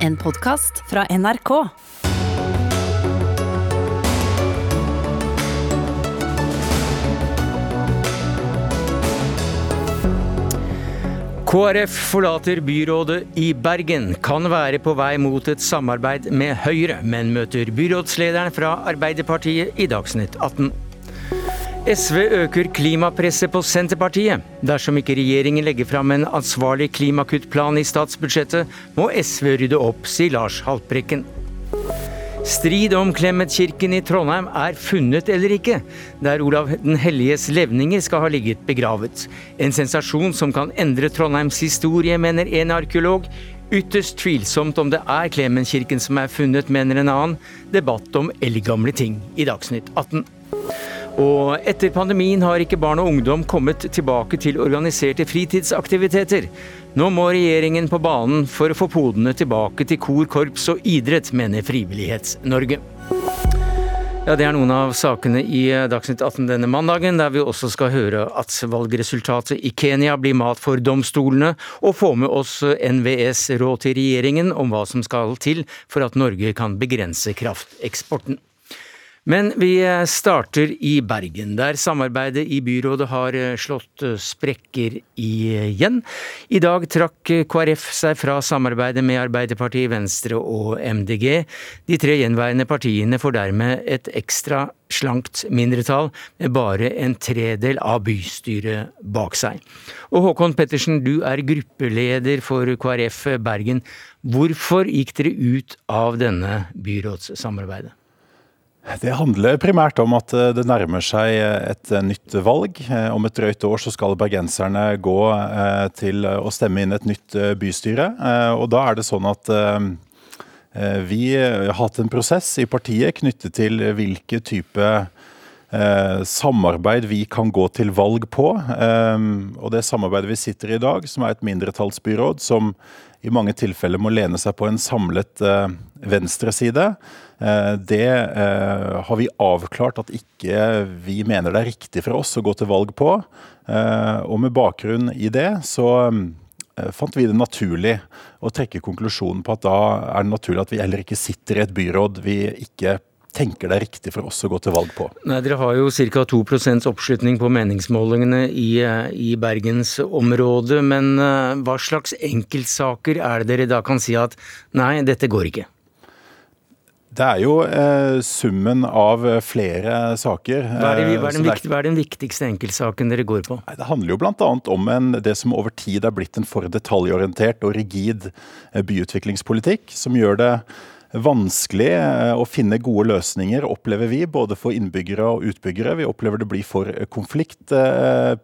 En podkast fra NRK. KrF forlater byrådet i Bergen. Kan være på vei mot et samarbeid med Høyre, men møter byrådslederen fra Arbeiderpartiet i Dagsnytt 18. SV øker klimapresset på Senterpartiet. Dersom ikke regjeringen legger fram en ansvarlig klimakuttplan i statsbudsjettet, må SV rydde opp, sier Lars Haltbrekken. Strid om Clemet-kirken i Trondheim er funnet eller ikke, der Olav den helliges levninger skal ha ligget begravet. En sensasjon som kan endre Trondheims historie, mener en arkeolog. Ytterst tvilsomt om det er Clemet-kirken som er funnet, mener en annen. Debatt om eldgamle ting i Dagsnytt 18. Og etter pandemien har ikke barn og ungdom kommet tilbake til organiserte fritidsaktiviteter. Nå må regjeringen på banen for å få podene tilbake til kor, korps og idrett, mener Frivillighets-Norge. Ja, Det er noen av sakene i Dagsnytt 18 denne mandagen, der vi også skal høre at valgresultatet i Kenya blir mat for domstolene, og få med oss NVEs råd til regjeringen om hva som skal til for at Norge kan begrense krafteksporten. Men vi starter i Bergen, der samarbeidet i byrådet har slått sprekker igjen. I dag trakk KrF seg fra samarbeidet med Arbeiderpartiet, Venstre og MDG. De tre gjenværende partiene får dermed et ekstra slankt mindretall, med bare en tredel av bystyret bak seg. Og Håkon Pettersen, du er gruppeleder for KrF Bergen. Hvorfor gikk dere ut av denne byrådssamarbeidet? Det handler primært om at eh, det nærmer seg et nytt valg. Eh, om et drøyt år så skal bergenserne gå eh, til å stemme inn et nytt bystyre. Og da er det sånn at vi har hatt en prosess i partiet knyttet til hvilke type samarbeid vi kan gå til valg på. Og det samarbeidet vi sitter i i dag, som er et mindretallsbyråd som i mange tilfeller må lene seg på en samlet venstreside, Eh, det eh, har vi avklart at ikke vi mener det er riktig for oss å gå til valg på. Eh, og med bakgrunn i det så fant vi det naturlig å trekke konklusjonen på at da er det naturlig at vi heller ikke sitter i et byråd vi ikke tenker det er riktig for oss å gå til valg på. Nei, Dere har jo ca. 2% oppslutning på meningsmålingene i, i bergensområdet. Men hva slags enkeltsaker er det dere da kan si at nei, dette går ikke? Det er jo eh, summen av eh, flere saker. Hva er, det, hva, er viktig, hva er, den, viktigste enkeltsaken dere går på? Det handler jo bl.a. om en, det som over tid er blitt en for detaljorientert og rigid eh, byutviklingspolitikk, som gjør det vanskelig eh, å finne gode løsninger, opplever vi, både for innbyggere og utbyggere. Vi opplever det blir for konflikt,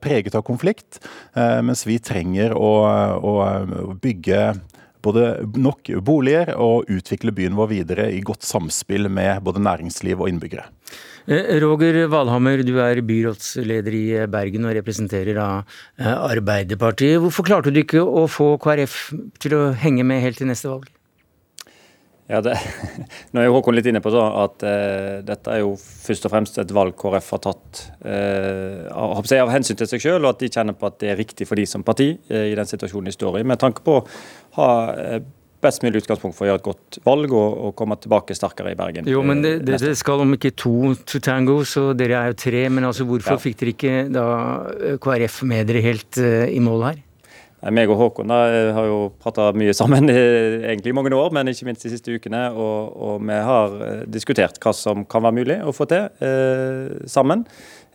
preget av konflikt, mens vi trenger å, å bygge både nok boliger og utvikle byen vår videre i godt samspill med både næringsliv og innbyggere. Eh, Roger Valhammer, du er byrådsleder i Bergen og representerer eh, Arbeiderpartiet. Hvorfor klarte du ikke å få KrF til å henge med helt til neste valg? Ja, det, Nå er jo Håkon litt inne på at eh, dette er jo først og fremst et valg KrF har tatt eh, av, av, hensyn til seg selv, og at de kjenner på at det er riktig for de som parti eh, i den situasjonen de står i. Med tanke på å ha best mulig utgangspunkt for å gjøre et godt valg og, og komme tilbake sterkere i Bergen. Jo, men det, det, det, skal om ikke to to tango, så dere er jo tre. Men altså hvorfor ja. fikk dere ikke da KrF med dere helt i mål her? Meg og Håkon da, har jo prata mye sammen egentlig i mange år, men ikke minst de siste ukene. Og, og, vi har eh, diskutert hva som kan være mulig å få til eh, sammen.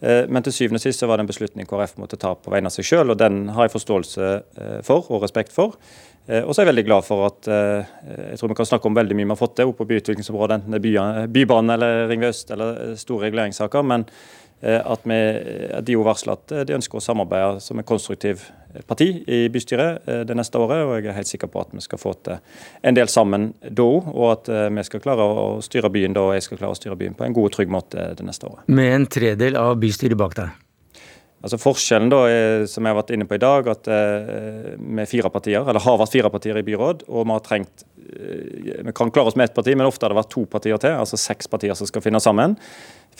Eh, men til syvende og sist så var det en beslutning KrF måtte ta på vegne av seg sjøl, og den har jeg forståelse eh, for og respekt for. Eh, og så er jeg veldig glad for at eh, jeg tror vi kan snakke om veldig mye vi har fått til oppe på byutviklingsområdet, enten det er Bybanen eller Ring Øst eller store reguleringssaker. men Eh, at, vi, at de jo varsler at eh, de ønsker å samarbeide som en konstruktiv parti i bystyret eh, det neste året. og Jeg er helt sikker på at vi skal få til en del sammen da òg, og at vi skal klare å styre byen da, og jeg skal klare å styre byen på en god og trygg måte det neste året. Med en tredel av bystyret bak deg? Altså Forskjellen da er, som jeg har vært inne på i dag, at eh, vi fire partier, eller har vært fire partier i byråd, og vi har trengt vi kan klare oss med ett parti, men ofte har det vært to partier til. Altså seks partier som skal finne sammen.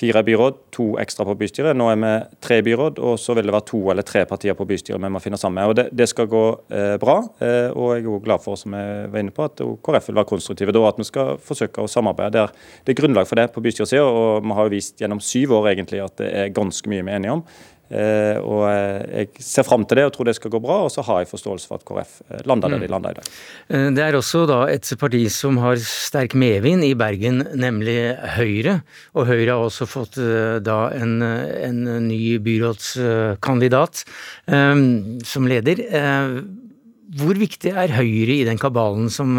Fire byråd, to ekstra på bystyret. Nå er vi tre byråd, og så vil det være to eller tre partier på bystyret vi må finne sammen med. Og Det, det skal gå eh, bra. Eh, og jeg er også glad for, som jeg var inne på, at KrF vil være konstruktive da. At vi skal forsøke å samarbeide der det er grunnlag for det på bystyresida. Og vi har jo vist gjennom syv år egentlig at det er ganske mye vi er enige om. Eh, og Jeg ser fram til det og tror det skal gå bra, og så har jeg forståelse for at KrF eh, lander der de mm. lander i dag. Eh, det er også da et parti som har sterk medvind i Bergen, nemlig Høyre. Og Høyre har også fått da en, en ny byrådskandidat som leder. Hvor viktig er Høyre i den kabalen som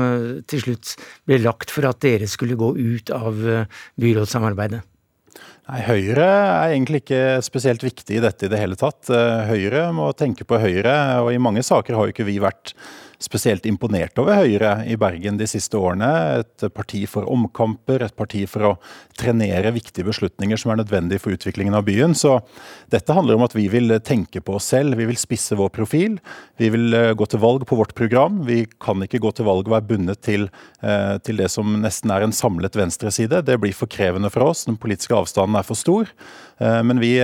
til slutt ble lagt for at dere skulle gå ut av byrådssamarbeidet? Nei, Høyre er egentlig ikke spesielt viktig i dette i det hele tatt. Eh, Høyre må tenke på Høyre, og i mange saker har jo ikke vi vært spesielt imponert over Høyre i Bergen de siste årene. Et parti for omkamper, et parti for å trenere viktige beslutninger som er nødvendige for utviklingen av byen. Så dette handler om at vi vil tenke på oss selv, vi vil spisse vår profil. Vi vil eh, gå til valg på vårt program. Vi kan ikke gå til valg og være bundet til, eh, til det som nesten er en samlet venstreside. Det blir for krevende for oss. Den politiske avstanden er for stor. Eh, men vi,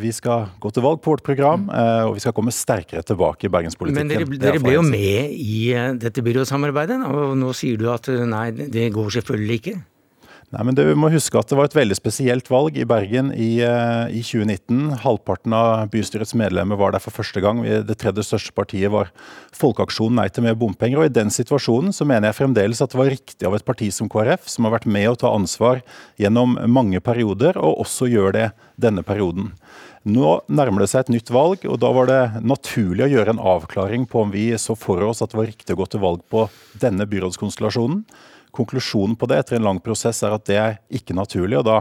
vi, skal gå til valg på vårt program, og vi skal komme sterkere tilbake i bergenspolitikken. Men dere, dere ble jo med i eh, dette byrådssamarbeidet, og nå sier du at eh, nei, det går selvfølgelig ikke? Nei, men Du må huske at det var et veldig spesielt valg i Bergen i, eh, i 2019. Halvparten av bystyrets medlemmer var der for første gang. Det tredje største partiet var Folkeaksjonen Nei til mer bompenger. og I den situasjonen så mener jeg fremdeles at det var riktig av et parti som KrF, som har vært med å ta ansvar gjennom mange perioder, og også gjør det denne perioden. Nå nærmer det seg et nytt valg, og da var det naturlig å gjøre en avklaring på om vi så for oss at det var riktig å gå til valg på denne byrådskonstellasjonen. Konklusjonen på det etter en lang prosess er at det er ikke naturlig, og da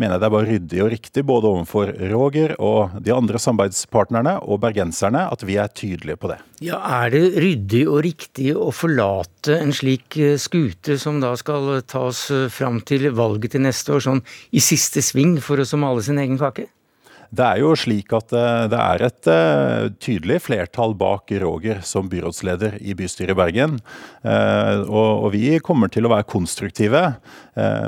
mener jeg det er bare ryddig og riktig både overfor Roger og de andre samarbeidspartnerne og bergenserne at vi er tydelige på det. Ja, Er det ryddig og riktig å forlate en slik eh, skute som da skal tas eh, fram til valget til neste år, sånn i siste sving for å male sin egen kake? Det er jo slik at eh, det er et eh, tydelig flertall bak Roger som byrådsleder i bystyret i Bergen. Eh, og vi kommer til å være konstruktive,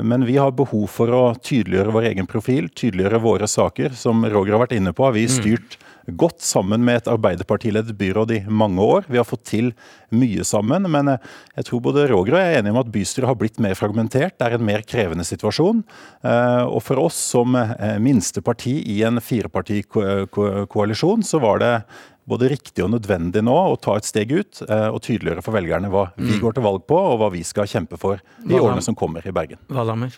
men vi har behov for å tydeliggjøre vår egen profil, tydeliggjøre våre saker. Som Roger har vært inne på, har vi mm. styrt godt sammen med et Arbeiderpartiledet byråd i mange år. Vi har fått til mye sammen, men eh, jeg tror både Roger og jeg er enige om at bystyret har blitt mer fragmentert. Det er en mer krevende situasjon. Eh, og for oss som eh, minste parti i en firepartikoalisjon, så var det både riktig og nødvendig nå å ta et steg ut og tydeliggjøre for velgerne hva vi mm. går til valg på, og hva vi skal kjempe for i årene som kommer i Bergen. Valhammer.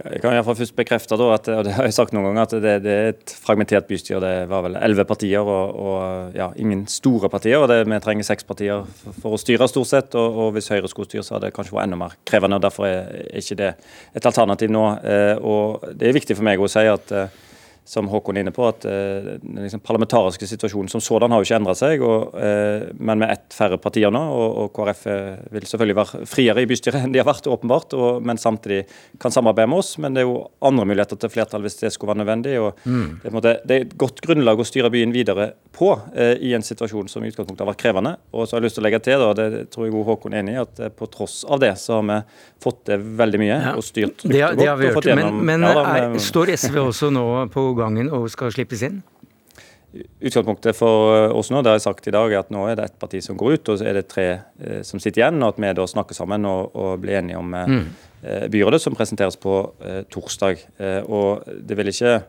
Jeg kan i hvert fall først bekrefte da, at, og det har jeg sagt noen ganger, at det, det er et fragmentert bystyre. Det var vel elleve partier og, og ja, ingen store partier. og det, Vi trenger seks partier for, for, å styre, stort sett. Og, og hvis Høyre skulle styre, så hadde det kanskje vært enda mer krevende. og Derfor er ikke det et alternativ nå. Eh, og Det er viktig for meg å si at eh, som Håkon er inne på, at uh, den liksom parlamentariske situasjonen som sådan har jo ikke endret seg. Og, uh, men med ett færre partier nå, og, og KrF uh, vil selvfølgelig være friere i bystyret enn de har vært, åpenbart, og, men samtidig kan samarbeide med oss. Men det er jo andre muligheter til flertall hvis det skulle være nødvendig. og mm. det, måte, det, er et godt grunnlag å styre byen videre på i en situasjon som i utgangspunktet har vært krevende. Og så har jeg lyst til å legge til, da, det tror jeg Håkon er enig i, at på tross av det så har vi fått til veldig mye ja. og styrt trygt det, det har vi hørt, Men, men ja, da, er, står SV også nå på gangen og skal slippes inn? Utgangspunktet for oss nå det har jeg sagt i dag, er at nå er det ett parti som går ut, og så er det tre eh, som sitter igjen. og At vi da snakker sammen og, og blir enige om eh, mm. eh, byrådet, som presenteres på eh, torsdag. Eh, og det vil ikke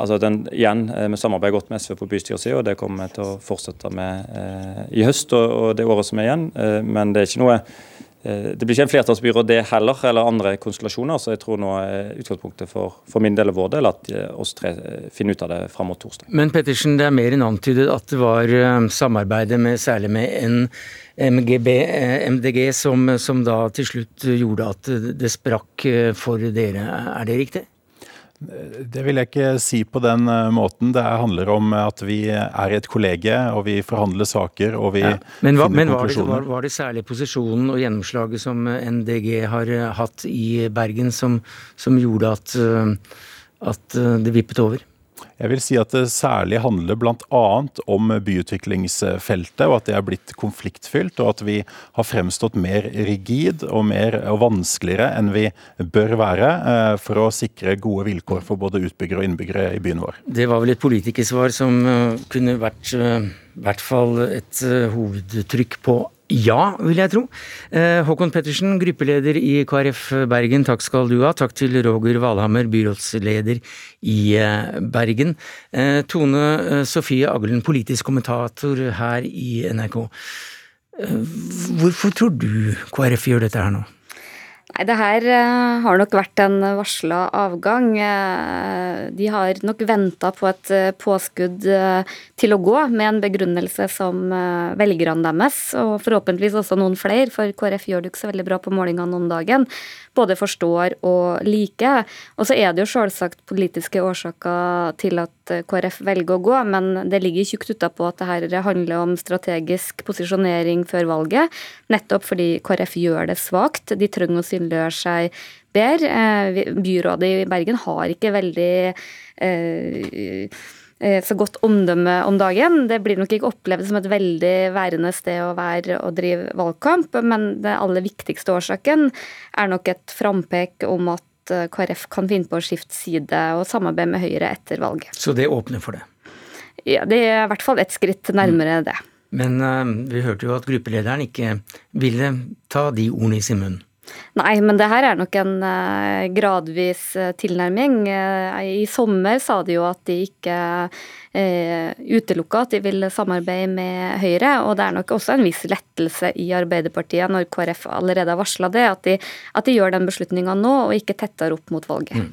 altså den, igjen, eh, Vi samarbeider godt med SV på bystyresida, og det kommer vi til å fortsette med i høst og, og, det året som er igjen. men det er ikke noe Eh, det blir ikke en flertallsbyråd det heller, eller andre konstellasjoner. Så jeg tror nå er utgangspunktet for, for min del og vår del at eh, oss tre eh, finner ut av det fram mot torsdag. Men Pettersen, det er mer enn antydet at det var samarbeidet med særlig med en MGB, MDG som, som da til slutt gjorde at det sprakk for dere. Er det riktig? Det vil jeg ikke si på den eh, måten. Det handler om at vi er i et kollege, og vi forhandler saker og vi ja. men, hva, finner men var konklusjoner. Men var, var, det særlig posisjonen og gjennomslaget som NDG har eh, hatt i Bergen som, som gjorde at, eh, at det vippet over? Jeg vil si at det særlig handler bl.a. om byutviklingsfeltet, og at det er blitt konfliktfylt. Og at vi har fremstått mer rigid og, mer, og vanskeligere enn vi bør være eh, for å sikre gode vilkår for både utbyggere og innbyggere i byen vår. Det var vel et politikersvar som eh, kunne vært i hvert fall et hovedtrykk på ja, vil jeg tro. Eh, Håkon Pettersen, gruppeleder i KrF Bergen, takk skal du ha. Takk til Roger Valhammer, byrådsleder i eh, Bergen. Eh, Tone Sofie Aglen, politisk kommentator her i NRK. Hvorfor tror du KrF gjør dette her nå? Nei, det her uh, har nok vært en varsla avgang. Uh, de har nok venta på et uh, påskudd til å gå, med en begrunnelse som velgerne deres, og forhåpentligvis også noen flere, for KrF gjør det ikke så veldig bra på målingene om dagen, både forstår og liker. Og så er det jo selvsagt politiske årsaker til at KrF velger å gå, men det ligger tjukt utapå at det her handler om strategisk posisjonering før valget, nettopp fordi KrF gjør det svakt. De trenger å synliggjøre seg bedre. Eh, byrådet i Bergen har ikke veldig eh, eh, så godt omdømme om dagen. Det blir nok ikke opplevd som et veldig værende sted å være og drive valgkamp, men den aller viktigste årsaken er nok et frampek om at KrF kan finne på å skifte side og samarbeide med Høyre etter valget. Så det åpner for det? Ja, det er i hvert fall et skritt nærmere mm. det. Men uh, vi hørte jo at gruppelederen ikke ville ta de ordene i sin munn. Nei, men det her er nok en uh, gradvis uh, tilnærming. Uh, I sommer sa de jo at de ikke uh, utelukka at de vil samarbeide med Høyre, og det er nok også en viss lettelse i Arbeiderpartiet når KrF allerede har varsla det, at de, at de, gjør den beslutninga nå og ikke tettere opp mot valget. Mm.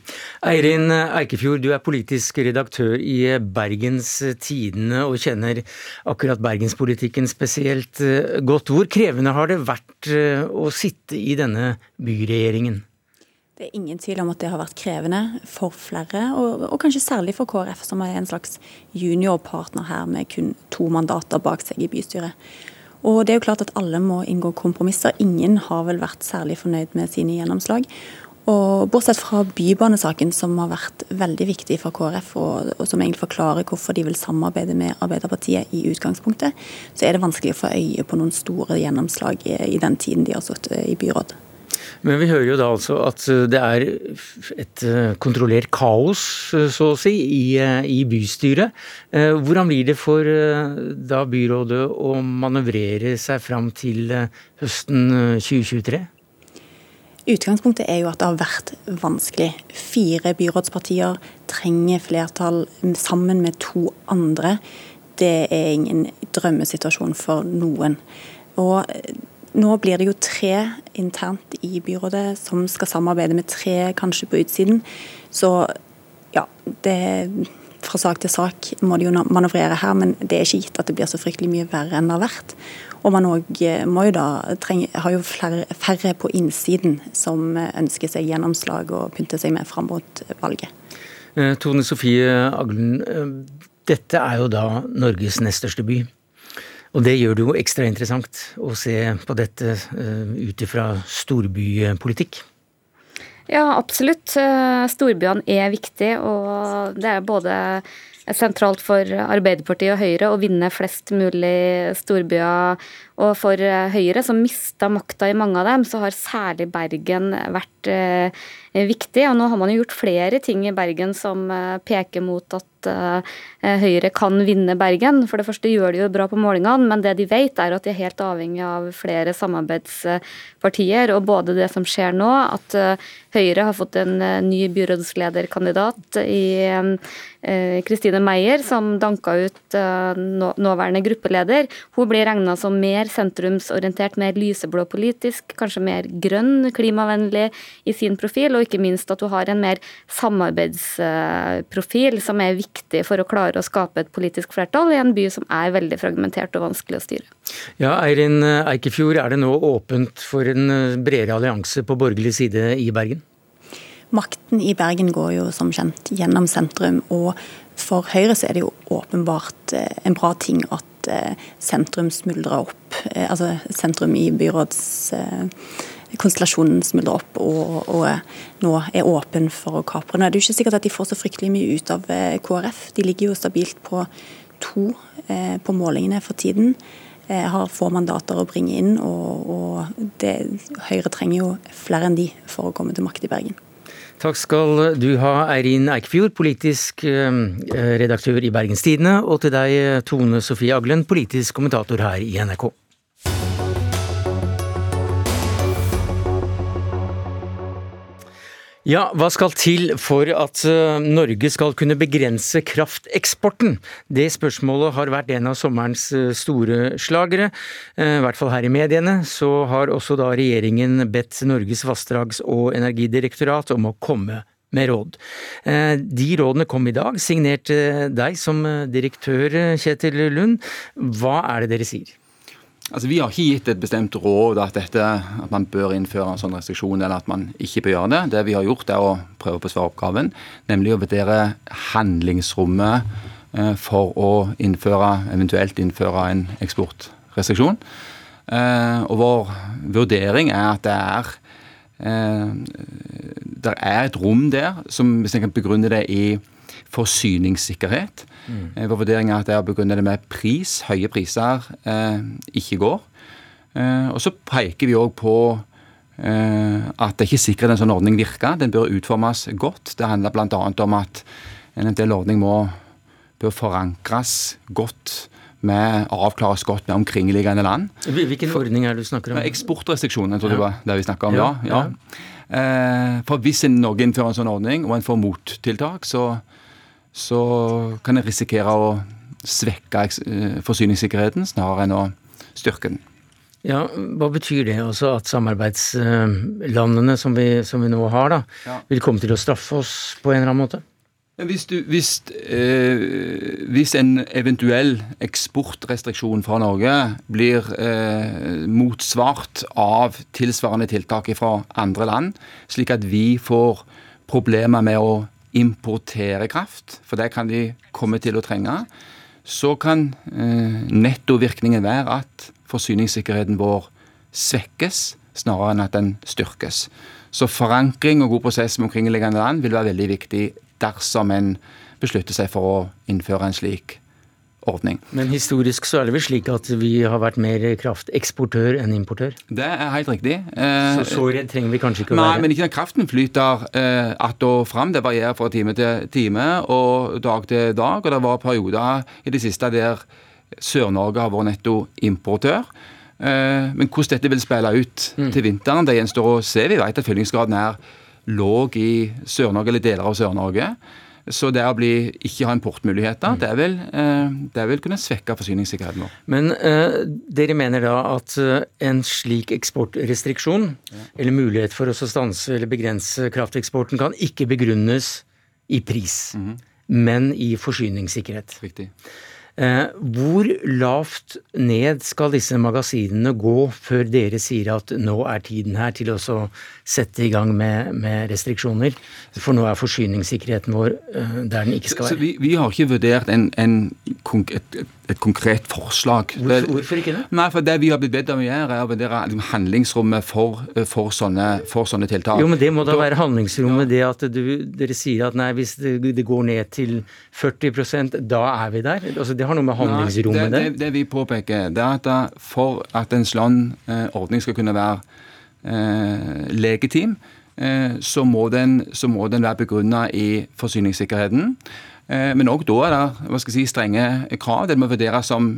Eirin Eikefjord, du er politisk redaktør i Bergens Tidende og kjenner akkurat bergenspolitikken spesielt godt. Hvor krevende har det vært å sitte i denne byregjeringen? Det er ingen tvil om at det har vært krevende for flere, og, og, kanskje særlig for KrF, som er en slags juniorpartner her med kun to mandater bak seg i bystyret. Og det er jo klart at alle må inngå kompromisser. Ingen har vel vært særlig fornøyd med sine gjennomslag. Og Bortsett fra bybanesaken, som har vært veldig viktig for KrF, og, og, som egentlig forklarer hvorfor de vil samarbeide med Arbeiderpartiet i utgangspunktet, så er det vanskelig å få øye på noen store gjennomslag i, i den tiden de har sittet i byråd. Men vi hører jo da altså at eh, det er et eh, kontrollert kaos, eh, så å si, i, i bystyret. Hvordan blir det for da byrådet å manøvrere seg fram til høsten 2023? Utgangspunktet er jo at det har vært vanskelig. Fire byrådspartier trenger flertall sammen med to andre. Det er ingen drømmesituasjon for noen. Og nå blir det jo tre internt i byrådet som skal samarbeide med tre kanskje på utsiden. Så ja, det fra sak til sak må de jo manøvrere her, men det er ikke gitt at det blir så fryktelig mye verre enn det har vært. Og man òg eh, må jo da trenge, har jo flere, færre på innsiden som ønsker seg gjennomslag og pynter seg med fram mot valget. Eh, Tone Sofie Aglen, eh, dette er jo da Norges nest største by. Og det gjør det jo ekstra interessant å se på dette uh, ut ifra storbypolitikk. Ja, absolutt. Eh, storbyene er viktig, og det er både sentralt for Arbeiderpartiet og Høyre å vinne flest mulig storbyer. Og for Høyre, som mista makta i mange av dem, så har særlig Bergen vært eh, viktig. Og nå har man jo gjort flere ting i Bergen som eh, peker mot at eh, Høyre kan vinne Bergen. For det første gjør de jo bra på målingene, men det de vet er at de er helt avhengig av flere samarbeidspartier. Og både det som skjer nå, at Høyre har fått en ny byrådslederkandidat i Kristine Meyer, som danka ut nåværende gruppeleder. Hun blir regna som mer sentrumsorientert, mer lyseblå politisk, kanskje mer grønn, klimavennlig i sin profil, og ikke minst at hun har en mer samarbeidsprofil som er viktig for å klare å skape et politisk flertall i en by som er veldig fragmentert og vanskelig å styre. Ja, Eirin Eikefjord, er det nå åpent for en bredere allianse på borgerlig side i Bergen? Makten i Bergen går jo som kjent gjennom sentrum, og for Høyre så er det jo åpenbart eh, en bra ting at eh, sentrum smuldrer opp. Eh, altså sentrum i byråds konstellasjonen smuldrer opp og, og nå er åpen for å kapre. Nå er det jo ikke sikkert at de får så fryktelig mye ut av KrF. De ligger jo stabilt på to på målingene for tiden. Har få mandater å bringe inn, og, og det, Høyre trenger jo flere enn de for å komme til makt i Bergen. Takk skal du ha, Eirin Eikfjord, politisk eh, redaktør i Bergens Tidende, og til deg, Tone Sofie Aglen, politisk kommentator her i NRK. Ja, hva skal til for at eh, Norge skal kunne begrense krafteksporten? Det spørsmålet har vært en av sommerens eh, store slagere. Eh, I hvert fall her i mediene. Så har også da regjeringen bedt Norges vassdrags- og energidirektorat om å komme med råd. De rådene kom i dag, signert deg som direktør, Kjetil Lund. Hva er det dere sier? Altså, Vi har ikke gitt et bestemt råd at, dette, at man bør innføre en sånn restriksjon, eller at man ikke bør gjøre det. Det vi har gjort, er å prøve på svaroppgaven, nemlig å vurdere handlingsrommet eh, for å innføre, eventuelt innføre en eksportrestriksjon. Eh, og vår vurdering er at det er eh, det er et rom der som, hvis en kan begrunne det i forsyningssikkerhet, Mm. Vår vurdering er at det å begrunne det med pris, høye priser, eh, ikke går. Eh, og så peker vi òg på eh, at det ikke er sikkert en sånn ordning virker. Den bør utformes godt. Det handler bl.a. om at en del ordning må, bør forankres godt med, avklares godt med omkringliggende land. Hvilken ordning er det du snakker om? Eksportrestriksjoner, tror jeg ja. det var det vi snakka om ja. Ja. ja. For hvis Norge innfører en sånn ordning, og en får mottiltak, så så kan en risikere å svekke eh, forsyningssikkerheten snarere enn å styrke den. Ja, Hva betyr det også at samarbeidslandene som vi, som vi nå har, da, ja. vil komme til å straffe oss på en eller annen måte? Hvis, du, hvis, eh, hvis, en eventuell eksportrestriksjon fra Norge blir eh, motsvart av tilsvarende tiltak fra andre land, slik at vi får problemer med å importere kraft, for det kan de komme til å trenge, så kan eh, nettovirkningen være at forsyningssikkerheten vår svekkes, snarere enn at den styrkes. Så forankring og god prosess med omkringliggende land vil være veldig viktig dersom en beslutter seg for å innføre en slik ordning. Men historisk så er det vel slik at vi har vært mer krafteksportør enn importør? Det er helt riktig. så så redd trenger vi kanskje ikke å nei, være? Men ikke den kraften flyter eh, att og fram. Det varierer fra time til time og dag til dag. Og det var perioder i det siste der Sør-Norge har vært nettoimportør. Eh, men hvordan dette vil spille ut mm. til vinteren, det gjenstår å se. Vi vet at fyllingsgraden er låg i Sør-Norge eller deler av Sør-Norge. Så det å bli, ikke ha importmuligheter, mm. det, vil, eh, det vil kunne svekke forsyningssikkerheten vår. Men uh, dere mener da at uh, en slik eksportrestriksjon, ja. eller mulighet for oss å stanse eller begrense krafteksporten, kan ikke begrunnes i pris, mm -hmm. men i forsyningssikkerhet. Riktig. Eh, hvor lavt ned skal disse magasinene gå før dere sier at nå er tiden her til å sette i gang med, med restriksjoner? For nå er forsyningssikkerheten vår eh, der den ikke skal være. Så vi, vi har ikke vurdert en, en, et, et, konkret forslag. Hvorfor, hvorfor, ikke det? Nei, for Det vi har blitt bedt om å gjøre, er å vurdere liksom, handlingsrommet for, for, sånne, for, sånne, tiltak. Jo, men Det må da, da være handlingsrommet, ja. det at du, dere sier at nei, hvis det, det går ned til 40% da er vi der? Altså, det har noe med handlingsrommet det, det, det, vi påpeker, det er at for at en sånn eh, ordning skal kunne være eh, legitim, eh, så, må den, så, må den, være begrunna i forsyningssikkerheten. Eh, men òg da er det hva skal jeg si, strenge krav. Den må vurderes som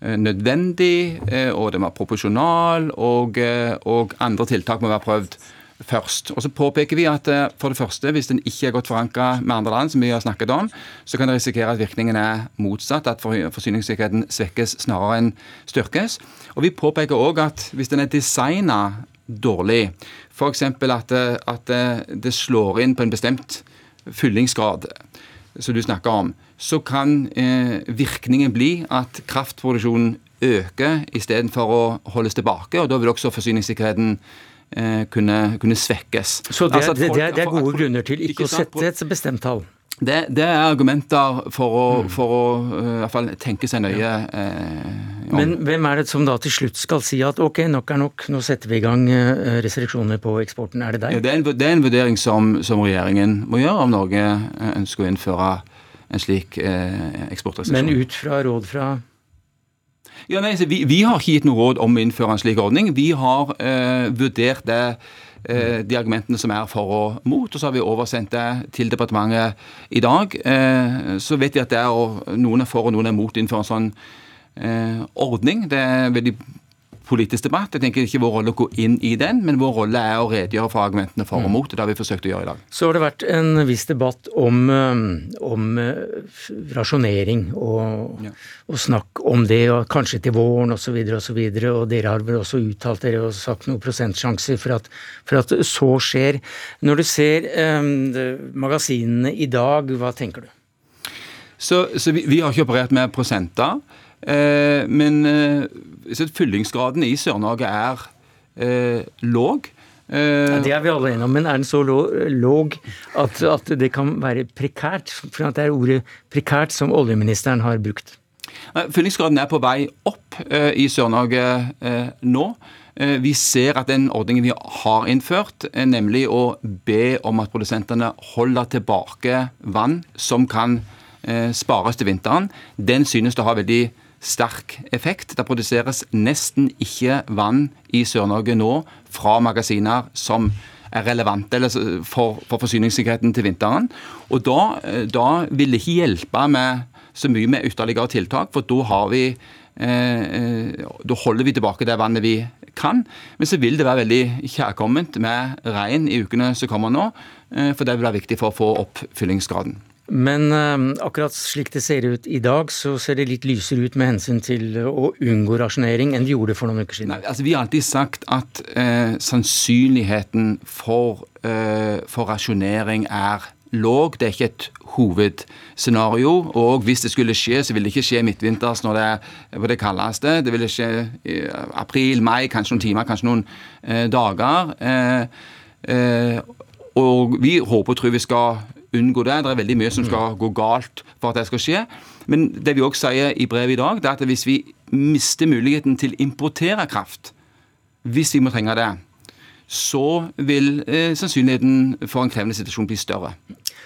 eh, nødvendig, eh, og den må være proporsjonal, og, og andre tiltak må være prøvd først. Og så påpeker vi at eh, for det første, hvis den ikke er godt forankra med andre land, som vi har snakket om, så kan det risikere at virkningen er motsatt, at forsyningssikkerheten svekkes snarere enn styrkes. Og vi påpeker òg at hvis den er designa dårlig, f.eks. At, eh, at eh, det slår inn på en bestemt fyllingsgrad, som du snakker om, så kan eh, virkningen bli at kraftproduksjonen øker istedenfor å holdes tilbake. og Da vil også forsyningssikkerheten Eh, kunne, kunne, svekkes. Så det, altså folk, det, det, er gode folk, grunner til ikke, ikke å sette et bestemt tall? Det, det, er argumenter for å, mm. for å uh, i hvert fall tenke seg nøye uh, Men hvem er det som da til slutt skal si at ok, nok er nok, nå setter vi i gang uh, restriksjoner på eksporten? Er det deg? Ja, det, er en, det, er en, vurdering som, som, regjeringen må gjøre om Norge ønsker å innføre en slik eksportrestriksjon. Men ut fra råd fra ja, nei, vi, vi, har ikke gitt noe råd om å innføre en slik ordning. Vi har vurdert det Eh, de argumentene som er for og mot. Og så har vi oversendt det til departementet i dag. Eh, så vet vi at det er noen er for og noen er mot innenfor en sånn eh, ordning. Det er veldig politisk debatt. Jeg tenker ikke vår rolle å gå inn i den, men vår rolle er å redegjøre for argumentene for og mm. mot. Det har vi forsøkt å gjøre i dag. Så har det vært en viss debatt om, um, om uh, rasjonering og, ja. og, snakk om det, og kanskje til våren osv. Og, så videre, og, og dere har vel også uttalt dere og sagt noen prosentsjanser for at, for at så skjer. Når du ser um, magasinene i dag, hva tenker du? Så, så vi, vi, har ikke operert med prosenter. Eh, men eh, fyllingsgraden i Sør-Norge er eh, låg. Ja, det er vi alle enige om, men er den så låg at, at, det kan være prekært? For det er ordet prekært som oljeministeren har brukt. Fyllingsgraden er på vei opp i Sør-Norge nå. Vi ser at den ordningen vi har innført, nemlig å be om at produsentene holder tilbake vann som kan spares til vinteren, den synes å ha veldig sterk effekt. Det produseres nesten ikke vann i Sør-Norge nå fra magasiner som er relevante for, for forsyningssikkerheten til vinteren. Og da, da vil det ikke hjelpe med så mye med ytterligere tiltak, for da har vi eh, eh, da holder vi tilbake det vannet vi kan. Men så vil det være veldig kjærkomment med regn i ukene som kommer nå, eh, for det vil være viktig for å få opp fyllingsgraden. Men uh, akkurat slik det ser ut i dag, så ser det litt lysere ut med hensyn til å unngå rasjonering enn vi gjorde for noen uker siden. Nei, altså Vi har alltid sagt at eh, sannsynligheten for, eh, for, rasjonering er låg. Det er ikke et hovedscenario. Og hvis det skulle skje, så vil det ikke skje midtvinters når det er på det kaldeste. Det vil skje i april, mai, kanskje noen timer, kanskje noen dager. og vi håper og tror vi skal unngå det. Det er veldig mye som skal gå galt for at det skal skje. Men det vi også sier i brevet i dag, det er at hvis vi mister muligheten til å importere kraft, hvis vi må trenge det, så vil eh, sannsynligheten for en krevende situasjon bli større.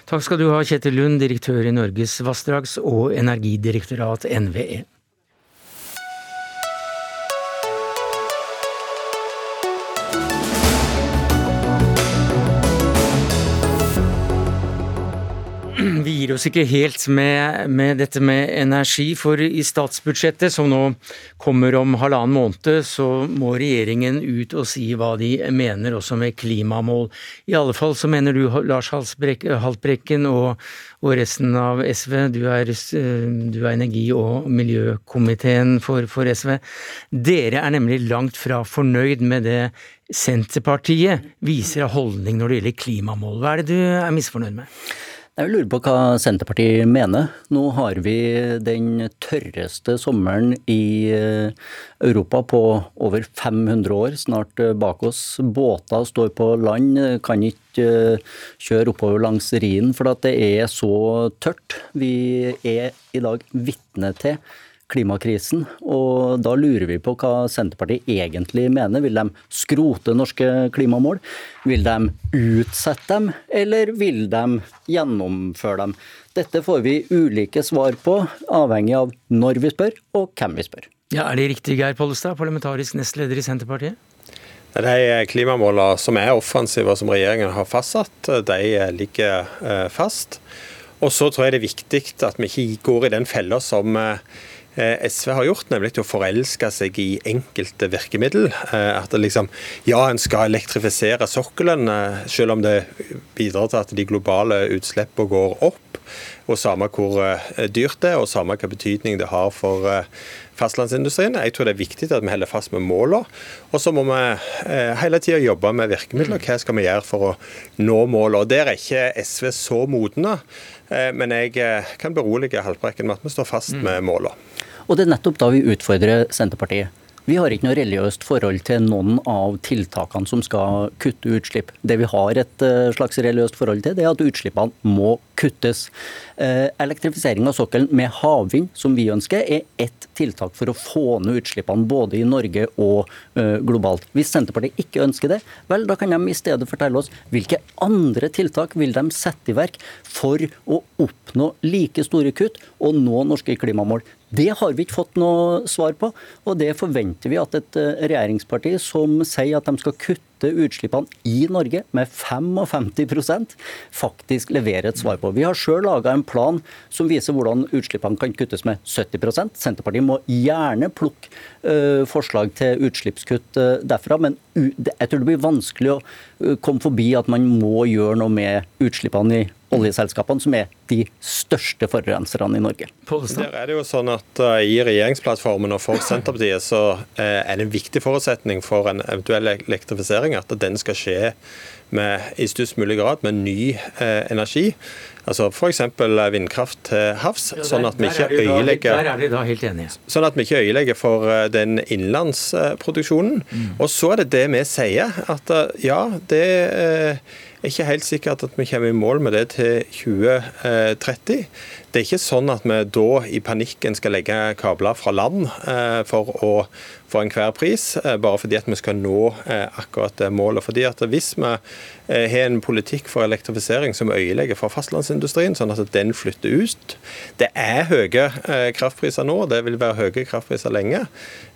Takk skal du ha, Kjetil Lund, direktør i Norges vassdrags- og energidirektorat, NVE. Gir oss ikke helt med, med, dette med energi, for i statsbudsjettet, som nå kommer om halvannen måned, så må regjeringen ut og si hva de mener også med klimamål. I alle fall så mener du, Lars Haltbrekken og, og resten av SV, du er, du er energi- og miljøkomiteen for, for SV, dere er nemlig langt fra fornøyd med det Senterpartiet viser av holdning når det gjelder klimamål. Hva er det du er misfornøyd med? Jeg lurer på hva Senterpartiet mener. Nå har vi den tørreste sommeren i eh, Europa på over 500 år snart eh, bak oss. Båter står på land, kan ikke eh, kjøre oppover langs Rhinen for det er så tørt. Vi er i dag vitne til klimakrisen. Og da lurer vi på hva Senterpartiet egentlig mener. Vil de skrote norske klimamål? Vil de utsette dem, eller vil de gjennomføre dem? Dette får vi ulike svar på, avhengig av når vi spør, og hvem vi spør. Ja, Er det riktig, Geir Pollestad, parlamentarisk nestleder i Senterpartiet? De klimamålene som er offensive og som regjeringen har fastsatt, de ligger eh, fast. Og så tror jeg det er viktig at vi ikke går i den fella som eh, SV har gjort, nemlig til å forelske seg i enkelte virkemiddel. Eh, at liksom, Ja, en skal elektrifisere sokkelen, eh, selv om det bidrar til at de globale utslippene går opp. Og samme hvor dyrt det er, og samme hva betydning det har for fastlandsindustrien. Jeg tror det er viktig at vi holder fast med målene. Og så må vi hele tida jobbe med virkemidler. Hva skal vi gjøre for å nå målene? Der er ikke SV så modne. Men jeg kan berolige Haltbrekken med at vi står fast mm. med målene. Og det er nettopp da vi utfordrer Senterpartiet. Vi har ikke noe religiøst forhold til noen av tiltakene som skal kutte utslipp. Det vi har et eh, slags religiøst forhold til, det er at utslippene må kuttes. Eh, elektrifisering av sokkelen med havvind, som vi ønsker, er ett tiltak for å få ned utslippene både i Norge og eh, globalt. Hvis Senterpartiet ikke ønsker det, vel, da kan de i stedet fortelle oss hvilke andre tiltak vil de sette i verk for å oppnå like store kutt og nå norske klimamål. Det har vi ikke fått noe svar på, og det forventer vi at et eh, regjeringsparti som sier at de skal kutte utslippene i Norge med 55 faktisk leverer et svar på. Vi har sjøl laga en plan som viser hvordan utslippene kan kuttes med 70% Senterpartiet må gjerne plukke uh, forslag til utslippskutt uh, derfra, men jeg tror det blir vanskelig å uh, komme forbi at man må gjøre noe med utslippene i oljeselskapene, som er de største forurenserne i Norge. Der er det jo sånn at uh, I regjeringsplattformen og for Senterpartiet så uh, er det en viktig forutsetning for en eventuell elektrifisering at den skal skje med, i størst mulig grad med ny eh, energi. Altså F.eks. vindkraft til havs, ja, der, sånn at vi ikke øyelegger er. Sånn at vi ikke øyelegger for den innenlandsproduksjonen. Mm. Og så er det det vi sier, at ja, det er ikke helt sikkert at vi kommer i mål med det til 2030. Det er ikke sånn at vi da i panikken skal legge kabler fra land eh, for å for enhver pris, eh, bare fordi at vi skal nå eh, akkurat det målet. Fordi at Hvis vi har en politikk for elektrifisering som øyelegger for fastlandsindustrien, sånn at den flytter ut Det er høye kraftpriser nå, det vil være høye kraftpriser lenge.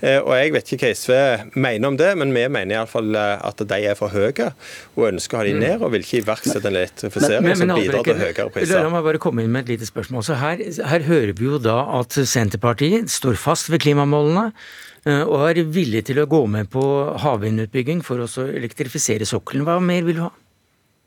Og Jeg vet ikke hva SV mener om det, men vi mener iallfall at de er for høye, og ønsker å ha de ned, og vil ikke iverksette en elektrifisering men, men, men, som bidrar til høyere priser. La meg bare komme inn med et lite spørsmål. Altså her, her hører vi jo da at Senterpartiet står fast ved klimamålene eh, og er villig til å gå med på havvindutbygging for å elektrifisere sokkelen. Hva mer vil du ha?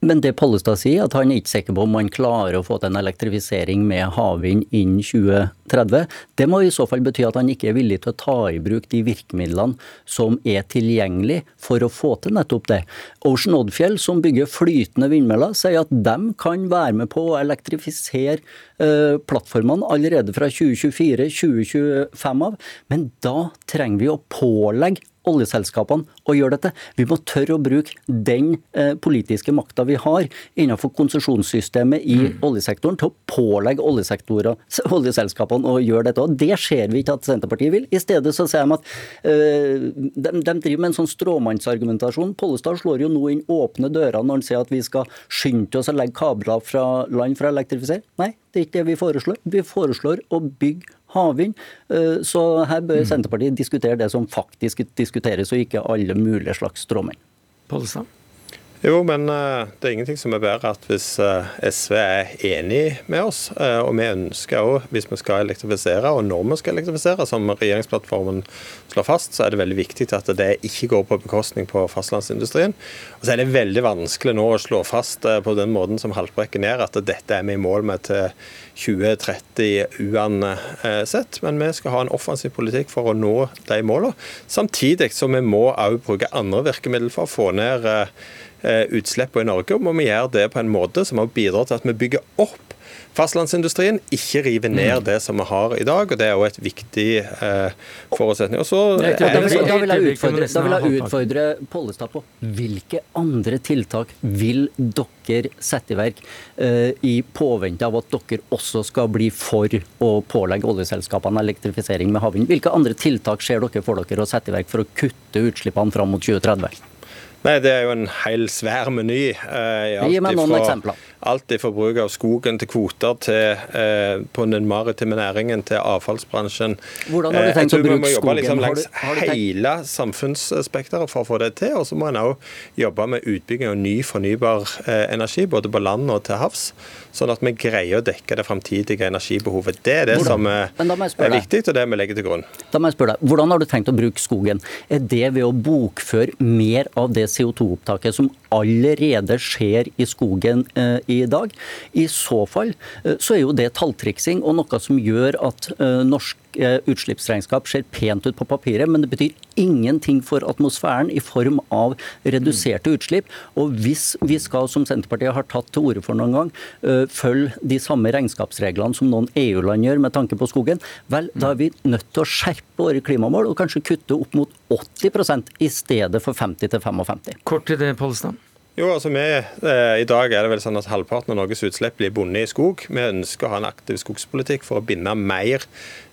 Men det Pollestad sier, at han er ikke sikker på om man klarer å få til en elektrifisering med havvind innen 2030, det må i så fall bety at han ikke er villig til å ta i bruk de virkemidlene som er tilgjengelig for å få til nettopp det. Ocean Oddfjell, som bygger flytende vindmøller, sier at de kan være med på å elektrifisere uh, plattformene allerede fra 2024-2025 av, men da trenger vi å pålegge oljeselskapene å gjøre dette. Vi må tørre å bruke den eh, politiske makta vi har innenfor konsesjonssystemet i mm. oljesektoren til å pålegge oljeselskapene å gjøre dette. Og Det ser vi ikke at Senterpartiet vil. I stedet så sier de at øh, de, de, driver med en sånn stråmannsargumentasjon. Pollestad slår jo nå inn åpne dører når han sier at vi skal skynde oss å legge kabler fra land for å elektrifisere. Nei, det er ikke det vi foreslår. Vi foreslår å bygge havvind. Eh, så her bør mm. Senterpartiet diskutere det som faktisk diskuteres, og ikke alle mulige slags stråmenn. Pollestad? Jo, men uh, det er ingenting som er bedre at hvis uh, SV er enig med oss, uh, og vi ønsker òg, hvis vi skal elektrifisere, og når vi skal elektrifisere, som regjeringsplattformen slår fast, så er det veldig viktig at det ikke går på bekostning på fastlandsindustrien. Og så er det veldig vanskelig nå å slå fast på den måten som Haltbrekken gjør, at dette er vi i mål med til 2030 uansett. Men vi skal ha en offensiv politikk for å nå de målene. Samtidig som vi må òg bruke andre virkemidler for å få ned Eh, utslippene i Norge. Og må vi gjøre det på en måte som bidrar til at vi bygger opp fastlandsindustrien, ikke rive ned det som vi har i dag. og Det er jo et viktig eh, forutsetning. Og så da, vil, da, vil jeg utfordre, da vil jeg utfordre Pollestad på hvilke andre tiltak vil dere sette i verk eh, i påvente av at dere også skal bli for å pålegge oljeselskapene elektrifisering med havvind? Hvilke andre tiltak ser dere for dere å sette i verk for å kutte utslippene fram mot 2030? Nei, Det er jo en hel svær meny. Eh, Gi meg noen eksempler. Alt fra bruk av skogen til kvoter til eh, på den maritime næringen til avfallsbransjen. Hvordan har du eh, tenkt å bruke skogen? Jobbe liksom langs har du, har du hele samfunnsspekteret for å få det til. Og så må en òg jobbe med utbygging av ny fornybar eh, energi, både på land og til havs. Sånn at vi greier å dekke det framtidige energibehovet. Det er det hvordan? som er, er viktig, og det vi legger til grunn. Da må jeg spørre deg, Hvordan har du tenkt å bruke skogen? Er det ved å bokføre mer av det CO2-opptaket som allerede skjer i skogen eh, i dag. I så fall eh, så er jo det talltriksing og noe som gjør at eh, norsk utslippsregnskap ser pent ut på papiret, men det betyr ingenting for atmosfæren i form av reduserte utslipp. Og hvis vi skal, som Senterpartiet har tatt til orde for noen gang, følge de samme regnskapsreglene som noen EU-land gjør med tanke på skogen, vel, da er vi nødt til å skjerpe våre klimamål og kanskje kutte opp mot 80 i stedet for 50-55. Kort til det, Pollestad. Jo, altså vi, eh, I dag er det vel sånn at halvparten av Norges utslipp blir bundet i skog. Vi ønsker å ha en aktiv skogspolitikk for å binde mer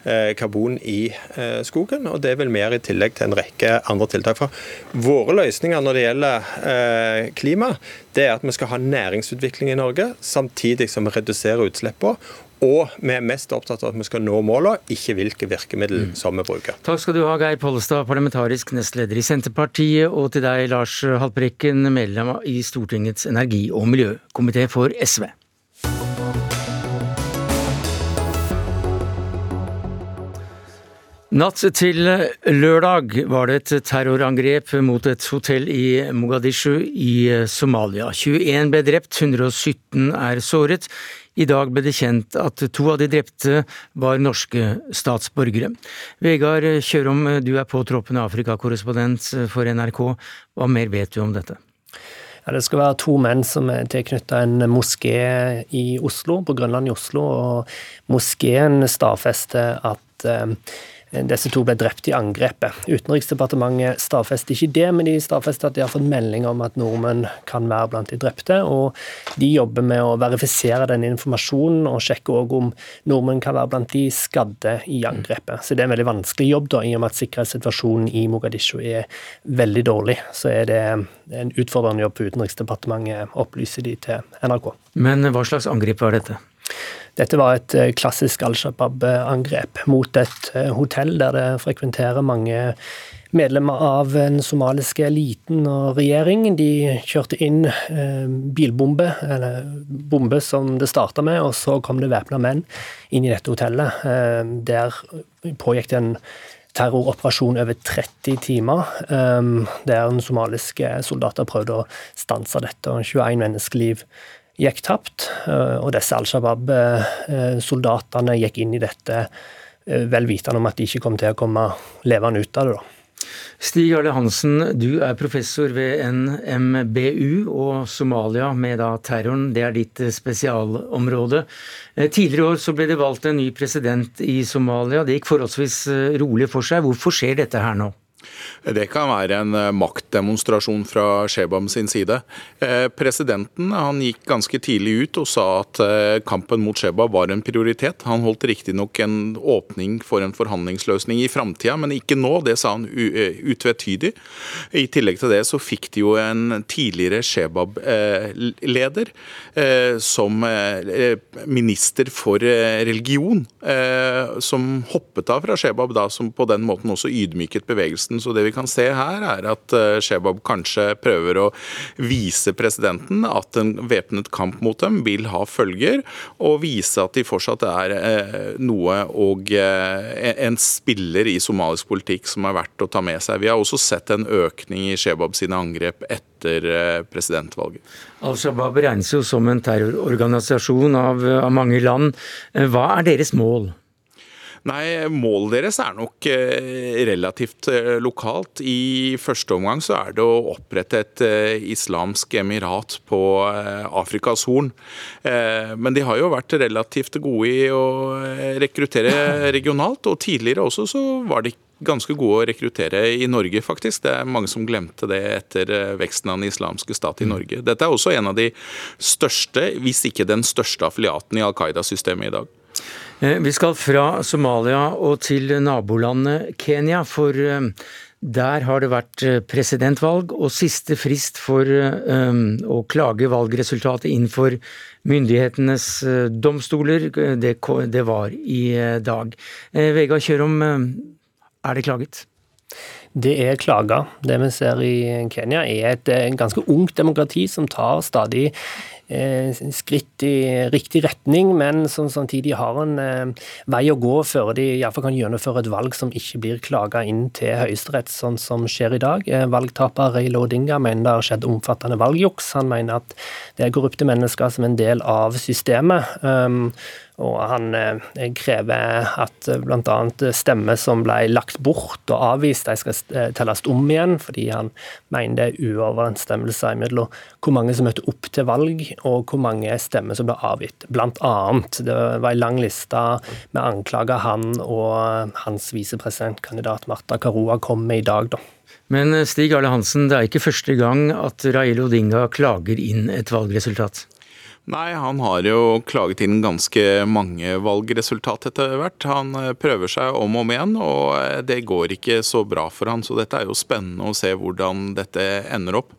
eh, karbon i eh, skogen. og Det vil vi gjøre i tillegg til en rekke andre tiltak. fra. Våre løsninger når det gjelder klima, det er at vi skal ha næringsutvikling i Norge, samtidig som vi reduserer utslippene. Og vi er mest opptatt av at vi skal nå målene, ikke hvilke virkemidler mm. som vi bruker. Takk skal du ha, Geir Pollestad, parlamentarisk nestleder i Senterpartiet, og til deg, Lars Haltbrekken, medlem i Stortingets energi- og miljøkomité for SV. Natt til lørdag var det et terrorangrep mot et hotell i Mogadishu i Somalia. 21 ble drept, 117 er såret. I dag ble det kjent at to av de drepte var norske statsborgere. Vegard Kjørom, du er påtroppende Afrikakorrespondent for NRK. Hva mer vet du om dette? Ja, det skal være to menn som er tilknyttet en moské i Oslo, på Grønland i Oslo. og Moskeen stadfester at eh, disse to ble drept i angrepet. Utenriksdepartementet stadfester ikke det, men de stadfester at de har fått melding om at nordmenn kan være blant de drepte. Og de jobber med å verifisere den informasjonen og sjekke også om nordmenn kan være blant de skadde i angrepet. Så det er en veldig vanskelig jobb, da, i og med at sikkerhetssituasjonen i Mogadishu er veldig dårlig. Så er det en utfordrende jobb for Utenriksdepartementet, opplyser de til NRK. Men hva slags angrep var dette? Dette var et eh, klassisk Al Shabaab-angrep mot et eh, hotell der det frekventerer mange medlemmer av den somaliske eliten og regjering. De kjørte inn eh, bilbombe, eller bombe som det starta med, og så kom det væpna menn inn i dette hotellet. Der pågikk det en terroroperasjon over 30 timer, der den somaliske soldater prøvde å stanse dette. og 21 menneskeliv gikk tapt. Eh, og disse Al Shabaab-soldatene gikk inn i dette eh, vel vitende om at de ikke kom til å komme levende ut av det. da. Stig Arle Hansen, du er professor ved NMBU og Somalia med da terroren. Det er ditt eh, spesialområde. Tidligere i år så ble det valgt en ny president i Somalia. Det gikk forholdsvis rolig for seg. Hvorfor skjer dette her nå? Det kan være en eh, maktdemonstrasjon fra Shebam sin side. Eh, presidenten han gikk ganske tidlig ut og sa at eh, kampen mot Shebab var en prioritet. Han holdt riktignok en åpning for en forhandlingsløsning i framtida, men ikke nå. Det sa han utvetydig. I tillegg til det så fikk de jo en tidligere Shebab-leder som minister for religion, som hoppet av fra Shebab da, som på den måten også ydmyket bevegelsen. Så det vi kan se her, er at eh, Shebab kanskje prøver å vise presidenten at en væpnet kamp mot dem vil ha følger, og vise at de fortsatt er eh, noe og eh, en spiller i somalisk politikk som er verdt å ta med seg. Vi har også sett en økning i Shebab sine angrep etter presidentvalget. Al Shabaab regnes jo som en terrororganisasjon av, av mange land. Hva er deres mål? Nei, Målet deres er nok eh, relativt eh, lokalt. I første omgang så er det å opprette et eh, islamsk emirat på Afrikas Horn. Men de har jo vært relativt gode i å rekruttere regionalt, og tidligere også så var de ganske gode å rekruttere i Norge, faktisk. Det er mange som glemte det etter veksten av den islamske stat i mm. Norge. Dette er også en av de største, hvis ikke den største affiliaten i Al Qaida-systemet i dag. Eh, vi skal fra Somalia og til nabolandet Kenya, for eh, der har det vært eh, presidentvalg, og siste frist for å klage valgresultatet innenfor myndighetenes domstoler, det, var i dag. Vegard Kjørom, er det klaget? Det er klager. Det vi ser i Kenya er et ganske ungt demokrati som tar stadig skritt i riktig retning, men som samtidig har en vei å gå før de iallfall kan gjennomføre et valg som ikke blir klaga inn til Høyesterett, sånn som skjer i dag. Valgtaper Ray Odinga mener det har skjedd omfattende valgjuks. Han mener at det er korrupte mennesker som en del av systemet. Og han eh, krever at eh, bl.a. stemmer som ble lagt bort og avvist, de skal eh, telles om igjen, fordi han mener det er uoverensstemmelser mellom hvor mange som møter opp til valg, og hvor mange stemmer som ble avgitt. Annet. Det var en lang liste med anklager han og hans visepresidentkandidat Marta Karua kom med i dag, da. Men Stig Arle Hansen, det er ikke første gang at Rail Odinga klager inn et valgresultat? Nei, han har jo klaget inn ganske mange valgresultat etter hvert. Han eh, prøver seg om og om igjen, og eh, det går ikke så bra for han. Så dette er jo spennende å se hvordan dette ender opp.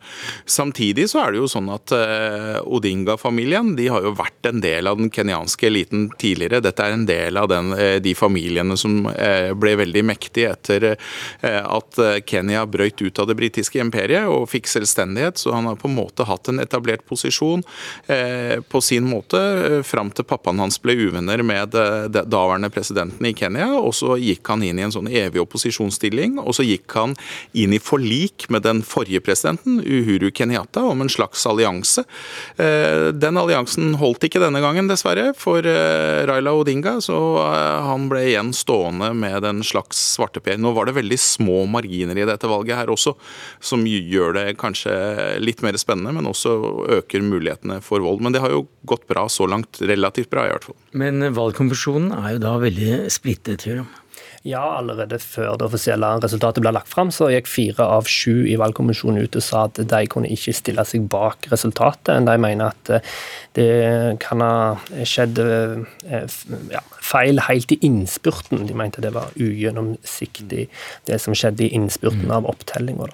Samtidig så er det jo sånn at eh, Odinga-familien de har jo vært en del av den kenyanske eliten tidligere. Dette er en del av den, de familiene som ble veldig mektige etter at Kenya brøyt ut av det britiske imperiet og fikk selvstendighet. Så han har på en måte hatt en etablert posisjon på sin måte eh, fram til pappaen hans ble uvenner med eh, daværende presidenten i Kenya. og Så gikk han inn i en sånn evig opposisjonsstilling, og så gikk han inn i forlik med den forrige presidenten, Uhuru Kenyatta, om en slags allianse. Eh, den alliansen holdt ikke denne gangen, dessverre, for Raila Odinga, så han ble igjen stående med en slags svarteper. Nå var det veldig små marginer i dette valget her også, som gjør det kanskje litt mer spennende, men også øker mulighetene for vold. Men det har jo gått bra så langt. Relativt bra, i hvert fall. Men valgkonvensjonen er jo da veldig splittet, Jørgen? Ja, allerede før det offisielle resultatet ble lagt fram, så gikk fire av sju i valgkommisjonen ut og sa at de kunne ikke stille seg bak resultatet. De mener at eh, det kan ha skjedd eh, ja, feil helt i innspurten. De mente det var ugjennomsiktig, det som skjedde i innspurten av opptellinga.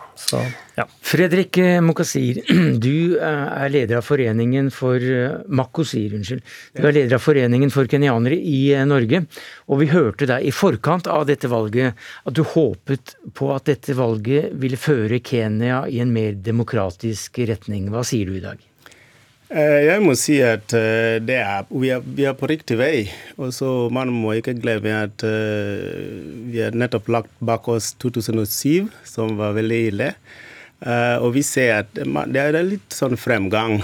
Ja. Fredrik eh, Mokasir, du er leder av foreningen for Makosir, unnskyld. Du er leder av foreningen for kenyanere i Norge. Og vi hørte deg i forkant av dette valget at du håpet på at dette valget ville føre Kenya i en mer demokratisk retning. Hva sier du i dag? Jeg må si at er, vi, er, vi, er, på riktig vei. Og så Man må ikke glemme at vi har nettopp lagt bak oss 2007, som var veldig ille. Og vi ser at det er litt sånn fremgang.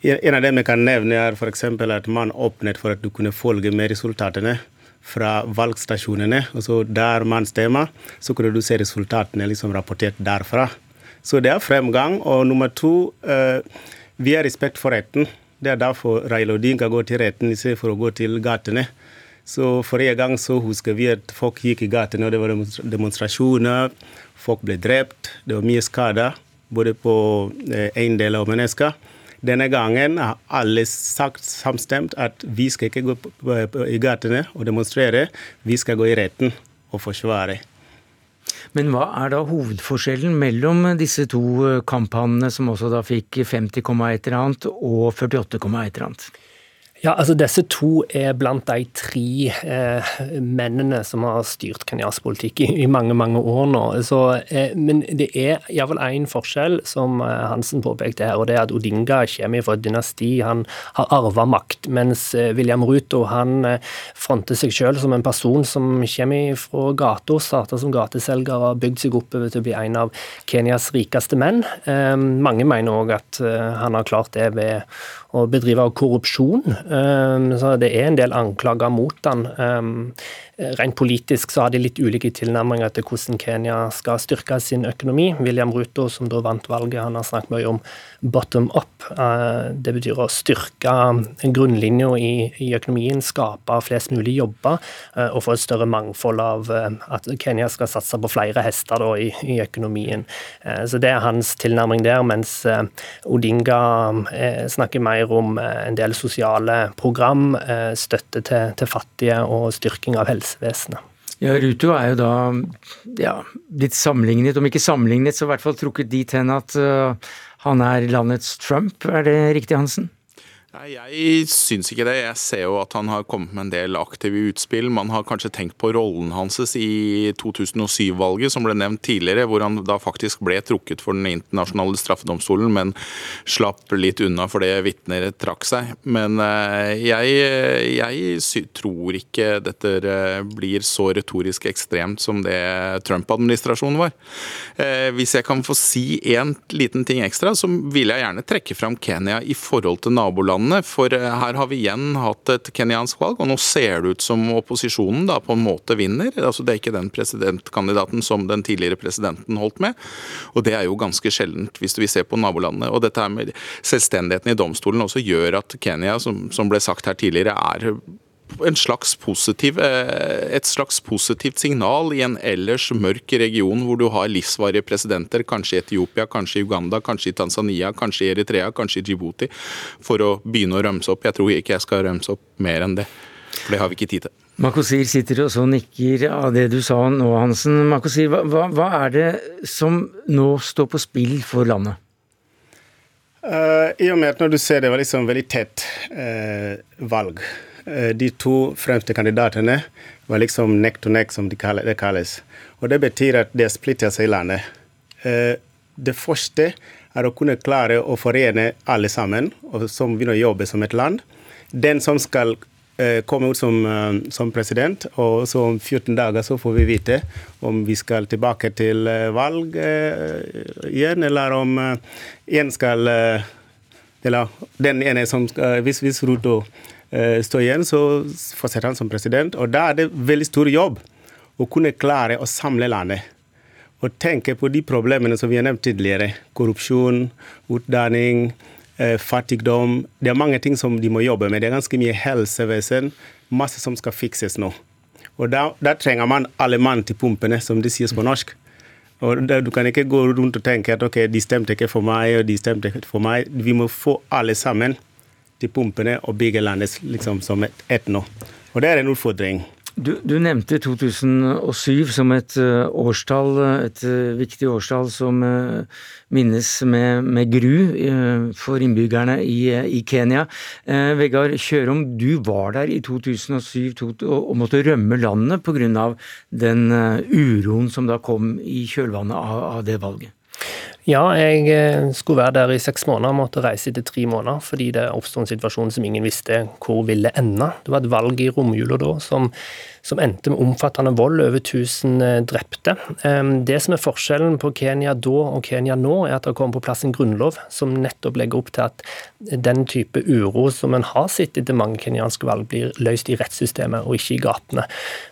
En av dem jeg kan nevne, er f.eks. at man åpnet for at du kunne følge med resultatene fra valgstasjonene. og så Der man stemmer, så kunne du se resultatene liksom rapportert derfra. Så det er fremgang. Og nummer to, eh, vi har respekt for retten. Det er derfor Raila Odinga går til retten istedenfor å gå til gatene. Så Forrige gang så husker vi at folk gikk i gatene, og det var demonstrasjoner. Folk ble drept, det var mye skader, både på eiendeler eh, og mennesker. Denne gangen har alle sagt samstemt at vi skal ikke gå i gatene og demonstrere, vi skal gå i retten og forsvare. Men hva er da hovedforskjellen mellom disse to eh, kamphanene, som også da fikk 50, et eller annet og 48, et eller annet? Ja, altså Disse to er blant de tre eh, mennene som har styrt kenyansk politikk i, i, mange mange år nå. Så, eh, men det er iallfall én forskjell, som eh, Hansen påpekte her, og det er at Odinga kommer fra et dynasti. Han har arva makt, mens eh, William Ruto han eh, fronter seg selv som en person som kommer fra gata, starta som gateselger og har bygd seg opp til å bli en av Kenyas rikeste menn. Eh, mange mener òg at han har klart det ved å bedrive korrupsjon. Ehm, så det er en del anklager mot han. Ehm, Rent politisk så har de litt ulike tilnærminger til hvordan Kenya skal styrke sin økonomi. William Ruto, som da vant valget, han har snakket mye om bottom up. Eh, det betyr å styrke grunnlinja i, økonomien, skape flest mulig jobber eh, og få et større mangfold av eh, at Kenya skal satse på flere hester da, i, i, økonomien. Så Det er hans tilnærming der, mens Odinga snakker mer om en del sosiale program, støtte til, til fattige og styrking av helse helsevesenet. Ja, Ruto er jo da ja, litt sammenlignet, om ikke sammenlignet, så i hvert fall trukket dit hen at uh, han er landets Trump. Er det riktig, Hansen? Jeg syns ikke det. Jeg ser jo at han har kommet med en del aktive utspill. Man har kanskje tenkt på rollen hans i 2007-valget, som ble nevnt tidligere, hvor han da faktisk ble trukket for Den internasjonale straffedomstolen, men slapp litt unna fordi vitner trakk seg. Men eh, jeg, jeg tror ikke dette eh, blir så retorisk ekstremt som det Trump-administrasjonen var. Eh, hvis jeg kan få si én liten ting ekstra, så vil jeg gjerne trekke fram Kenya i forhold til naboland landene. For eh, her har vi igjen hatt et kenyansk valg, og nå ser det ut som opposisjonen da på en måte vinner. Altså Det er ikke den presidentkandidaten som den tidligere presidenten holdt med. Og det er jo ganske sjeldent hvis vi ser på nabolandene. Og dette her med selvstendigheten i domstolen også gjør at Kenya, som, som ble sagt her tidligere, er slags positiv, eh, et slags positivt signal i en ellers mørk region hvor du har livsvarige presidenter, kanskje i Etiopia, kanskje i Uganda, kanskje i Tanzania, kanskje i Eritrea, kanskje i Djibouti, for å begynne å rømse opp. Jeg tror ikke jeg skal rømse opp mer enn det, for det har vi ikke tid til. Makosir sitter og så nikker av det du sa nå, Hansen. Makosir, hva, hva er det som nå står på spill for landet? Uh, I og med at når du ser det var liksom veldig tett uh, valg de to fremste kandidatene var liksom neck to neck, som det kalles. Og Det betyr at det splitter seg i landet. Eh, det første er å kunne klare å forene alle sammen, som begynner å jobbe som et land. Den som skal eh, komme ut som, som, president, og så om 14 dager så får vi vite om vi skal tilbake til valg igjen, eller om en skal Eller den ene som skal Hvis, hvis Ruto Eh, står igjen, så fortsetter han som president. Og da er det veldig stor jobb å kunne klare å samle landet. Og tenke på de problemene som vi har nevnt tidligere. Korrupsjon, utdanning, eh, fattigdom. Det er mange ting som de må jobbe med. Det er ganske mye helsevesen. Masse som skal fikses nå. Og da, da trenger man alle mann til pumpene, som det sies på norsk. Og da, Du kan ikke gå rundt og tenke at ok, de stemte ikke for meg, og de stemte ikke for meg. Vi må få alle sammen til pumpene og bygge landet liksom som et, etno. Og det er en utfordring. Du, du, nevnte 2007 som et uh, årstall, et uh, viktig årstall som uh, minnes med, med gru for innbyggerne i, i Kenya. Vegard Kjørom, du var der i 2007 to, og, måtte rømme landet pga. den uroen som da kom i kjølvannet av, av det valget. Ja, jeg eh, skulle være der i seks måneder, måtte reise etter tre måneder fordi det oppsto en situasjon som ingen visste hvor ville ende. Det var et valg i romjula da som som endte med omfattende vold, over 1000 eh, drepte. Det som er forskjellen på Kenya da og Kenya nå, er at det kommer på plass en grunnlov som nettopp legger opp til at den type uro som en har sett etter mange kenyanske valg, blir løst i rettssystemet og ikke i gatene.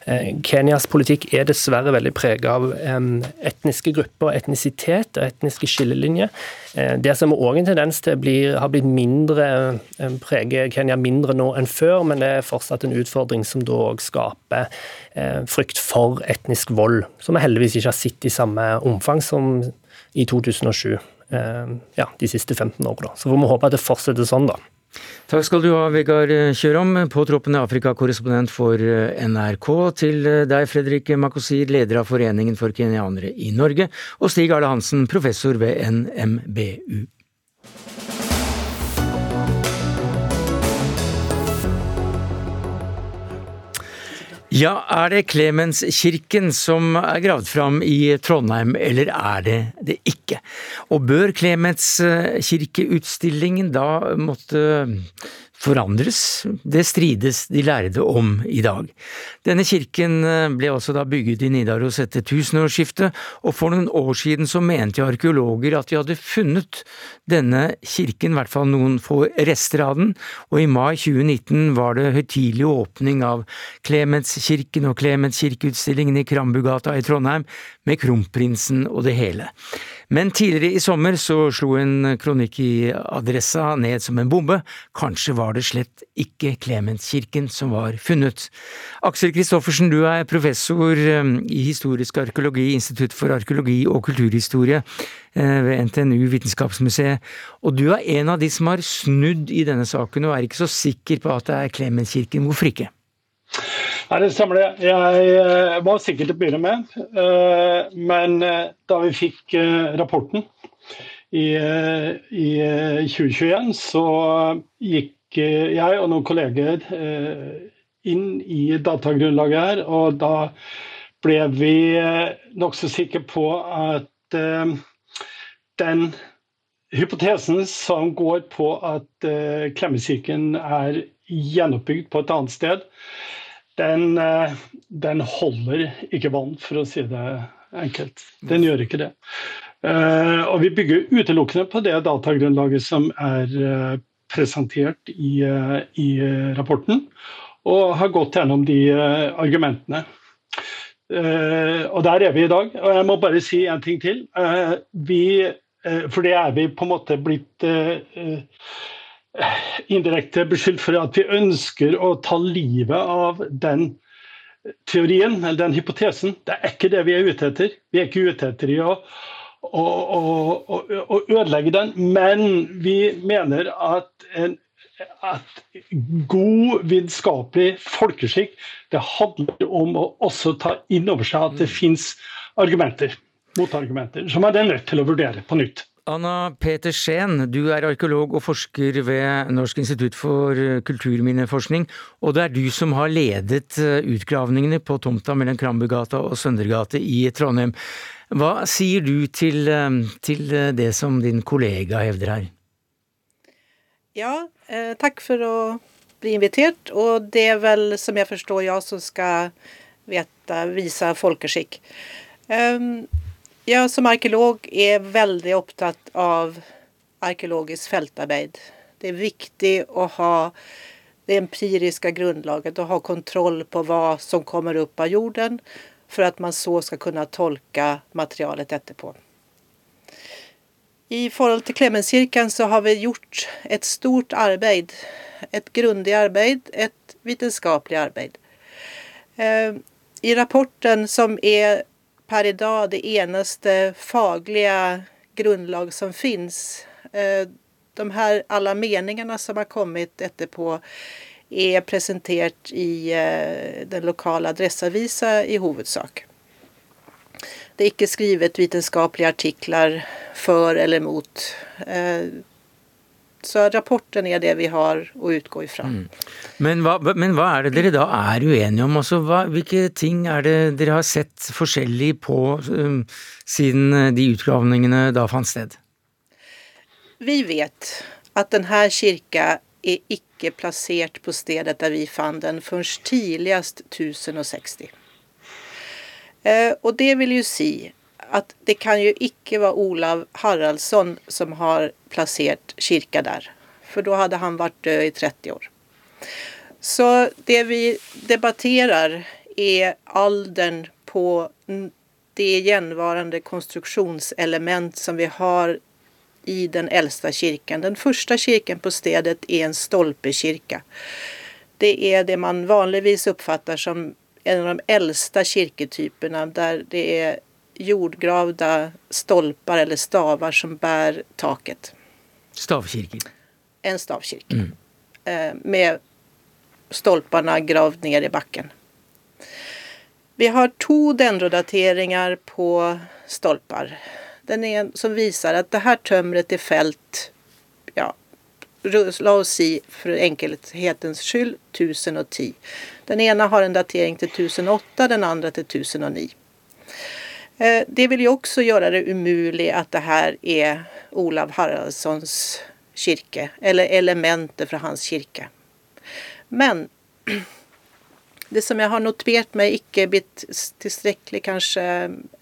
Eh, Kenyas politikk er dessverre veldig preget av etniske grupper, etnisitet og etniske skillelinjer. Eh, det som òg en tendens til blir, har blitt mindre, preger Kenya mindre nå enn før, men det er fortsatt en utfordring som da òg skaper Eh, frykt for etnisk vold, som vi heldigvis ikke har sett i samme omfang som i 2007. Eh, ja, de siste 15 årene. Så får vi håpe at det fortsetter sånn, da. Takk skal du ha, Vegard Kjørom, påtroppende Afrikakorrespondent for eh, NRK. Til deg, Fredrik Makosir, leder av Foreningen for kenyanere i Norge, og Stig Arle Hansen, professor ved NMBU. Ja, er det Klemenskirken som er gravd fram i Trondheim, eller er det det ikke? Og bør Klemenskirkeutstillingen da måtte forandres. Det strides de lærde om i dag. Denne kirken eh, ble altså da bygget i Nidaros etter tusenårsskiftet, og for noen år siden så mente arkeologer at de hadde funnet denne kirken, i hvert fall noen få rester av den, og i mai 2019 var det høytidelig åpning av Klemetskirken og Klemetskirkeutstillingen i Krambugata i Trondheim, med kronprinsen og det hele. Men tidligere i sommer så slo en kronikk i Adressa ned som en bombe. Kanskje var det slett ikke Klemenskirken som var funnet. Aksel Kristoffersen, du er professor um, i historisk arkeologi, Institutt for arkeologi og kulturhistorie eh, ved NTNU Vitenskapsmuseet, og du er en av de som har snudd i denne saken og er ikke så sikker på at det er Klemenskirken. Hvorfor ikke? Nei, det stemmer det. Jeg eh, var sikker til å begynne med. Eh, men da vi fikk rapporten i, i 2021, så gikk jeg og noen kolleger inn i datagrunnlaget her, og da ble vi nokså sikre på at den hypotesen som går på at klemmesyken er gjenoppbygd på et annet sted, den, den holder ikke vann, for å si det enkelt. Den gjør ikke det. Og vi bygger utelukkende på det datagrunnlaget som er presentert i, uh, i, rapporten, og har gått gjennom de argumentene. og der er vi i dag. Og jeg må bare si en ting til. vi, for det er vi på en måte blitt indirekte beskyldt for at vi ønsker å ta livet av den teorien, eller den hypotesen. Det er ikke det vi er ute etter. Vi er ikke ute etter i å, å, å, å ødelegge den, men vi mener at, en, at god vitenskapelig folkeskikk det handler om å også ta inn over seg at det mm. fins argumenter, motargumenter, som man er nødt til å vurdere på nytt. Anna Peter Skien, du er arkeolog og forsker ved Norsk institutt for kulturminneforskning, og det er du som har ledet eh, utgravningene på tomta mellom Krambugata og Søndergate i Trondheim. Hva sier du til, eh, til eh, det som din kollega hevder her? Ja, eh, takk for å bli invitert, og det er vel, som jeg forstår, jeg som skal vite, vise folkeskikk. Um, jeg som arkeolog er veldig opptatt av arkeologisk feltarbeid. Det er viktig å ha det empiriske grunnlaget og ha kontroll på hva som kommer opp av jorden, for at man så skal kunne tolke materialet etterpå. I forhold til Klemenskirken så har vi gjort et stort arbeid. Et grundig arbeid, et vitenskapelig arbeid. Eh, I rapporten, som er per i dag det eneste faglige grunnlag som fins. Eh, de her alle meningene som har kommet etterpå, er presentert i eh, den lokale adresseavisa i hovedsak. Det er ikke skrevet vitenskapelige artikler for eller mot. Eh, så rapporten er det vi har å utgå ifra. Mm. Men, hva, men, hva, er det dere da er uenige om? Altså, hva, hvilke ting er det dere har sett forskjellig på um, siden eh, de utgravningene da fant sted? Vi vet at denne kirka er ikke plassert på stedet der vi fant den først tidligst 1060. Eh, og det vil jo si at det kan jo ikke være Olav Haraldsson som har plassert kirka der. For da hadde han vært død i 30 år. Så det vi debatterer, er alderen på det gjenværende konstruksjonselement som vi har i den eldste kirken. Den første kirken på stedet er en stolpekirke. Det er det man vanligvis oppfatter som en av de eldste kirketypene, der det er jordgravda stolper eller stavar som bærer taket. Stavkirke? En stavkirke. Mm. Eh, med stolparna gravd ned i bakken. Vi har to dendrodateringer på stolpar. Den är, som viser at det her tømret är fält, ja, la oss si for enkelhetens skyld, 1010. Den ene har en datering til 1008, den andre til 1009. Eh, det vil jo også gjøre det umulig at det her er Olav Haraldssons kirke, eller elementer fra hans kirke. Men det som jeg har notert meg ikke blitt tilstrekkelig kanskje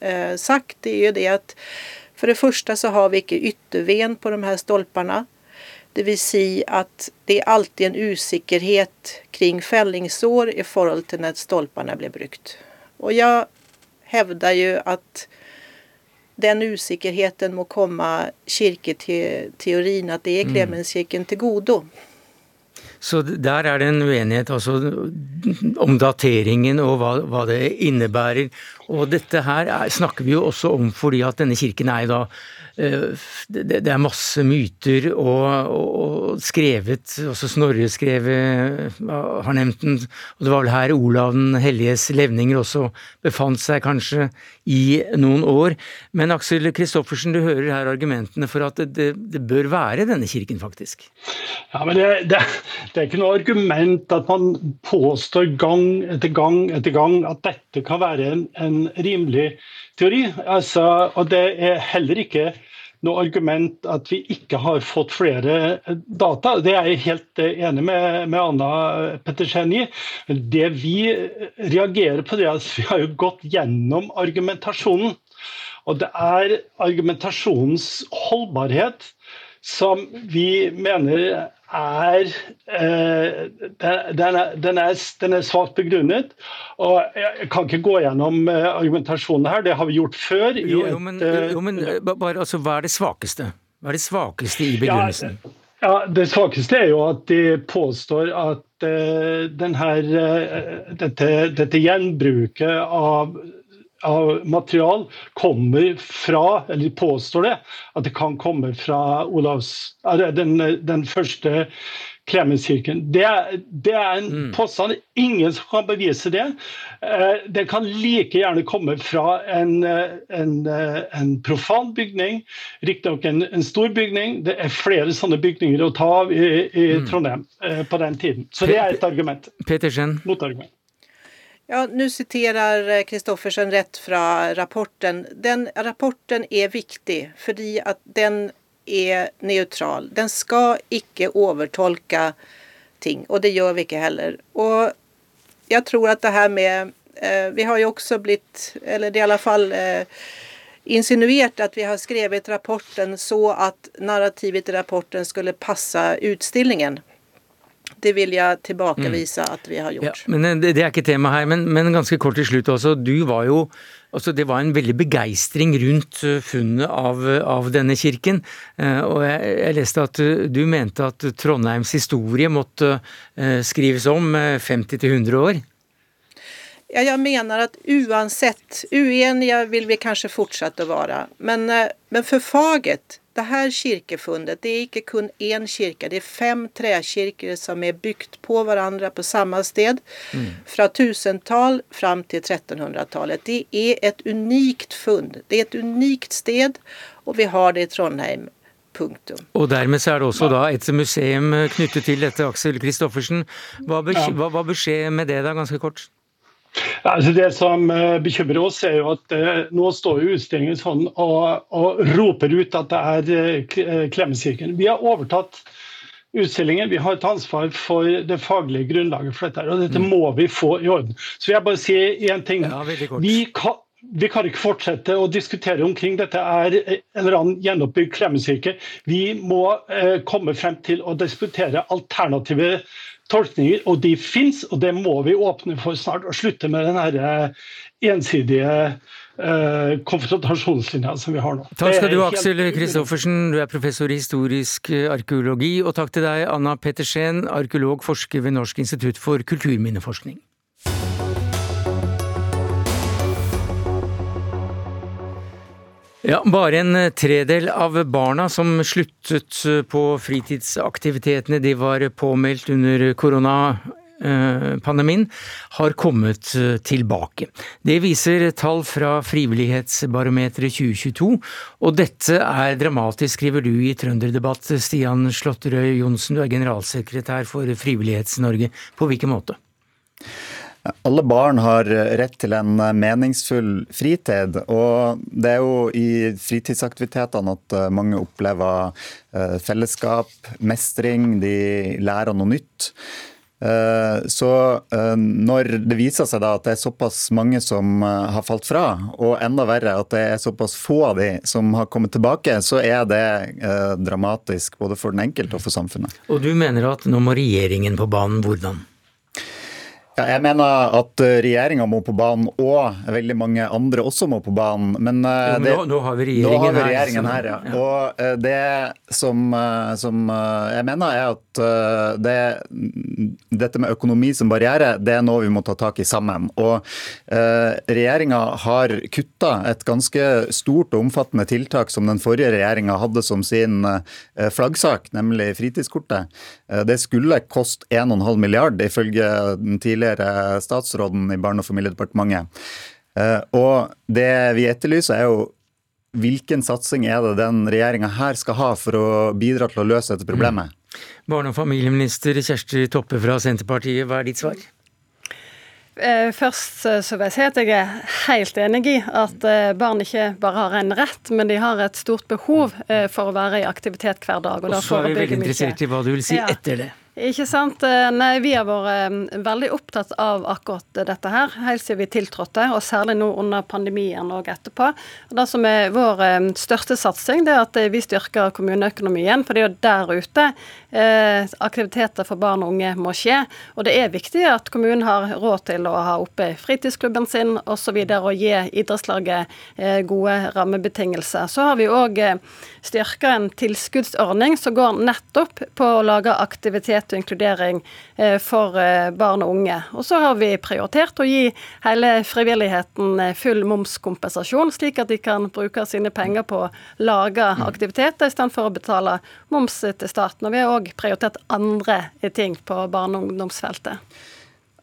eh, sagt, det er jo det at for det første så har vi ikke ytterven på de her stolpene. Det vil si at det er alltid en usikkerhet kring fellingsår i forhold til når stolpene blir brukt. Og jeg hevder jo at den usikkerheten må komme kirketeorien, at det er Klemenskirken mm. til gode. Så der er det en uenighet altså, om dateringen og hva, hva, det innebærer. Og dette her er, snakker vi jo også om fordi at denne kirken er jo da det, er masse myter og, og skrevet, også Snorre skrevet, har nevnt den, og det var vel her Olav den helliges levninger også befant seg kanskje i noen år. Men Aksel Kristoffersen, du hører her argumentene for at det, det bør være denne kirken, faktisk? Ja, men det, det, det, er ikke noe argument at man påstår gang etter gang etter gang at dette kan være en, en rimelig teori. Altså, og det er heller ikke noe argument at vi ikke har fått flere data. Det er jeg helt enig med, med Anna Pettersen i. Det vi reagerer på, det er at vi har jo gått gjennom argumentasjonen. Og det er argumentasjonens holdbarhet som vi mener er, eh, den, er, den, er, den er svakt begrunnet. og Jeg kan ikke gå gjennom eh, argumentasjonen her, det har vi gjort før. Jo, jo, men, eh, jo, men bare, altså, Hva er det svakeste? Hva er det svakeste i begrunnelsen? Ja, ja, Det svakeste er jo at de påstår at uh, denne, uh, dette, dette gjenbruket av av material kommer fra, eller påstår det, at det kan komme fra Olavs, den, den første Klemenskirken. Det, det, er en mm. påstand. Ingen som kan bevise det. Eh, det kan like gjerne komme fra en, en, en profan bygning, riktignok en, en stor bygning. Det er flere sånne bygninger å ta av i, i mm. Trondheim mm. på den tiden. Så det er et argument. Petersen. Motargument. Ja, nu siterer Kristoffersen rett fra rapporten. Den rapporten er viktig fordi at den er neutral. Den skal ikke overtolke ting og det gjør vi ikke heller. Og jeg tror at det her med, eh, vi har jo også blitt, eller det er i alle fall eh, insinuert at vi har skrevet rapporten så at narrativet i rapporten skulle passe utställningen. Det vil jeg tilbakevise mm. at vi har gjort. Ja, men eh, det, det, er ikke tema her, men, men, ganske kort til slutt også. Du var jo altså Det var en veldig begeistring rundt eh, funnet av, av denne kirken. Eh, og jeg, jeg, leste at du mente at Trondheims historie måtte skrives om 50-100 år. Ja, jeg mener at uansett Uenige vil vi kanskje fortsette å være, men, men for faget det her kirkefundet det er ikke kun én kirke, det er fem trekirker som er bygd på hverandre på samme sted. Mm. Fra 1000-tall fram til 1300-tallet. Det er et unikt funn. Det er et unikt sted, og vi har det i Trondheim. Punktum. Og dermed så er det også da et museum knyttet til dette, Aksel Kristoffersen. Hva, hva, hva bør skje med det da, ganske kort? Altså det som eh, bekymrer oss, er jo at eh, nå står utstillingen sånn og, og, roper ut at det er eh, Vi har overtatt utstillingen. Vi har et ansvar for det faglige grunnlaget for dette. og Dette mm. må vi få i orden. Så vil jeg bare si én ting. Ja, vi, kan, vi kan ikke fortsette å diskutere omkring dette er en eller annen gjenoppbygd Klemmenskirke. Vi må eh, komme frem til å diskutere alternative tolkninger, og de fins, og det må vi åpne for snart. Og slutte med den her ensidige eh, konfrontasjonslinja som vi har nå. Takk skal du ha, Aksel Kristoffersen, du er professor i historisk arkeologi. Og takk til deg, Anna Pettersen, arkeolog, forsker ved Norsk institutt for kulturminneforskning. Ja, Bare en eh, tredel av barna som sluttet eh, på fritidsaktivitetene de var påmeldt under koronapandemien, har kommet eh, tilbake. Det viser tall fra Frivillighetsbarometeret 2022, og dette er dramatisk, skriver du i Trønderdebatt. Stian Slåtterøy Johnsen, du er generalsekretær for Frivillighets-Norge. På hvilken måte? Alle barn har rett til en meningsfull fritid. Og det er jo i fritidsaktivitetene at eh, mange opplever eh, fellesskap, mestring, de lærer noe nytt. Eh, så når det viser seg at det er såpass mange som har falt fra, og enda verre at det er såpass få av de som har kommet tilbake, så er det dramatisk både for den enkelte og for samfunnet. Og du mener at nå må regjeringen på banen. Hvordan? Ja, jeg mener at eh, regjeringa må på banen, og veldig mange andre også må på banen. Men, jo, men nå, nå, har vi regjeringen, har vi regjeringen her. her ja. ja. Og det som, som, jeg mener, er at det, dette med økonomi som barriere, det er noe vi må ta tak i sammen. Og eh, regjeringa har kutta et ganske stort og omfattende tiltak som den forrige regjeringa hadde som sin flaggsak, nemlig fritidskortet. Det skulle koste 1,5 milliard, ifølge den tidligere tidligere statsråden i Barne- og familiedepartementet. Eh, og det vi etterlyser, er jo hvilken satsing er det den regjeringa her skal ha for å bidra til å løse dette problemet? Mm. Barne- og familieminister Kjersti Toppe fra Senterpartiet, hva er ditt svar? Eh, først så vil jeg si at jeg er helt enig i at eh, barn ikke bare har en rett, men de har et stort behov for å være i aktivitet hver dag. Og, og så er vi veldig interessert i hva du vil si ja. etter det. Ikke sant. Eh, nei, vi har vært eh, veldig opptatt av akkurat dette her, helt siden vi tiltrådte, og særlig nå under pandemien og etterpå. Det som er vår eh, største satsing, det er at vi styrker kommuneøkonomien. For det er jo der ute eh, aktiviteter for barn og unge må skje. Og det er viktig at kommunen har råd til å ha oppe fritidsklubben sin osv. Og, så videre, og gi idrettslaget eh, gode rammebetingelser. Så har vi òg styrka en tilskuddsordning som går nettopp på å lage aktivitet og inkludering eh, for eh, barn og unge. Og så har vi prioritert å gi hele frivilligheten eh, full momskompensasjon, slik at de kan bruke sine penger på å lage mm. aktiviteter istedenfor å betale moms til staten. Og vi har òg prioritert andre ting på barne- og ungdomsfeltet.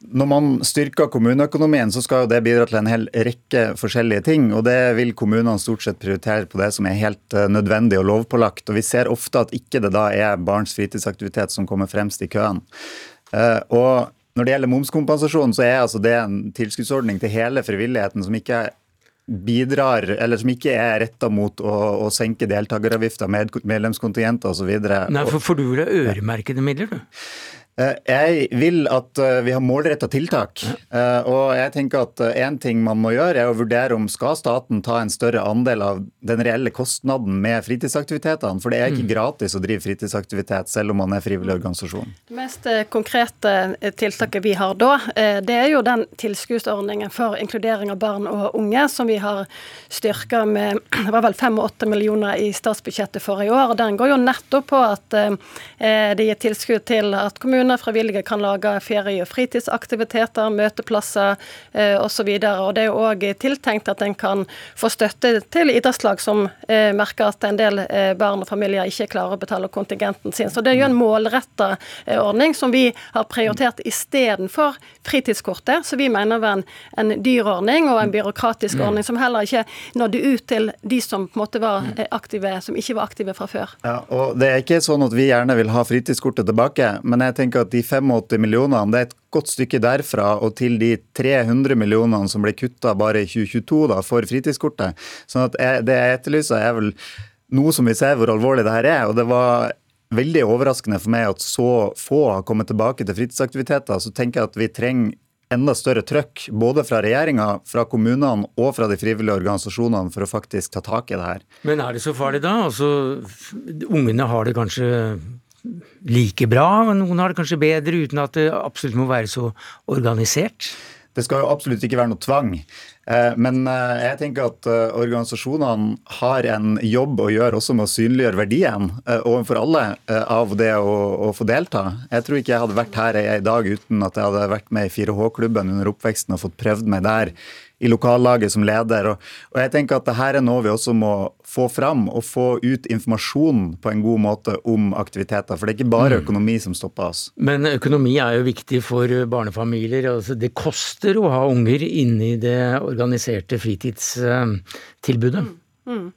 Når man styrker kommuneøkonomien, så skal jo det bidra til en hel rekke forskjellige ting. og Det vil kommunene stort sett prioritere på det som er helt eh, nødvendig og lovpålagt. og Vi ser ofte at ikke det da er barns fritidsaktivitet som kommer fremst i køen. Eh, og Når det gjelder momskompensasjon, så er altså det en tilskuddsordning til hele frivilligheten som ikke bidrar, eller som ikke er retta mot å, å senke deltakeravgifter, medlemskontingenter osv. Nei, for, for du vil ha øremerkede midler, du? Eh, jeg vil at eh, vi har målretta tiltak. Eh, og jeg tenker at én ting man må gjøre, er å vurdere om skal staten ta en større andel av den reelle kostnaden med fritidsaktivitetene. For det er ikke mm. gratis å drive fritidsaktivitet, selv om man er frivillig organisasjon. Det mest konkrete tiltaket vi har da, det er jo den tilskuddsordningen for inkludering av barn og unge som vi har styrka med det var vel 5-8 millioner i statsbudsjettet for i år. Den går jo nettopp på at det gir tilskudd til at kommuner kommuner frivillige kan lage ferie- og fritidsaktiviteter, møteplasser eh, osv. Det er òg tiltenkt at en kan få støtte til idrettslag som eh, merker at en del eh, barn og familier ikke klarer å betale kontingenten sin. Så det er jo en målretta eh, ordning som vi har prioritert istedenfor fritidskortet, så vi mener var en, en dyr ordning og en byråkratisk mm. ordning som heller ikke nådde ut til de som på en måte var eh, aktive, som ikke var aktive fra før. Ja, og Det er ikke sånn at vi gjerne vil ha fritidskortet tilbake, men jeg tenker tenker at de 85 millionene det er et godt stykke derfra og til de 300 millionene som ble kutta bare i 2022 da, for fritidskortet. Sånn at jeg, Det jeg etterlyser, er vel noe som vi ser hvor alvorlig det her er. og det var veldig overraskende for meg at så få har kommet tilbake til fritidsaktiviteter. Så tenker jeg at vi trenger enda større trøkk, både fra regjeringa, fra kommunene og fra de frivillige organisasjonene, for å faktisk ta tak i det her. Men er det så farlig da? Altså, ungene har det kanskje like bra, men noen har det kanskje bedre, uten at det absolutt må være så organisert? Det skal jo absolutt ikke være noe tvang. Eh, men eh, jeg tenker at eh, organisasjonene har en jobb å gjøre også med å synliggjøre verdien overfor alle av det å, å få delta. Jeg tror ikke jeg hadde vært her i dag uten at jeg hadde vært med i 4H-klubben under oppveksten og fått prøvd meg der i lokallaget som leder. Og, og jeg tenker at dette er noe vi også må få fram, og få ut informasjon på en god måte om aktiviteter. For det er ikke bare mm. økonomi som stopper oss. Men økonomi er jo viktig for barnefamilier. Altså det koster å ha unger inne i det organiserte fritidstilbudet. Mm. Mm.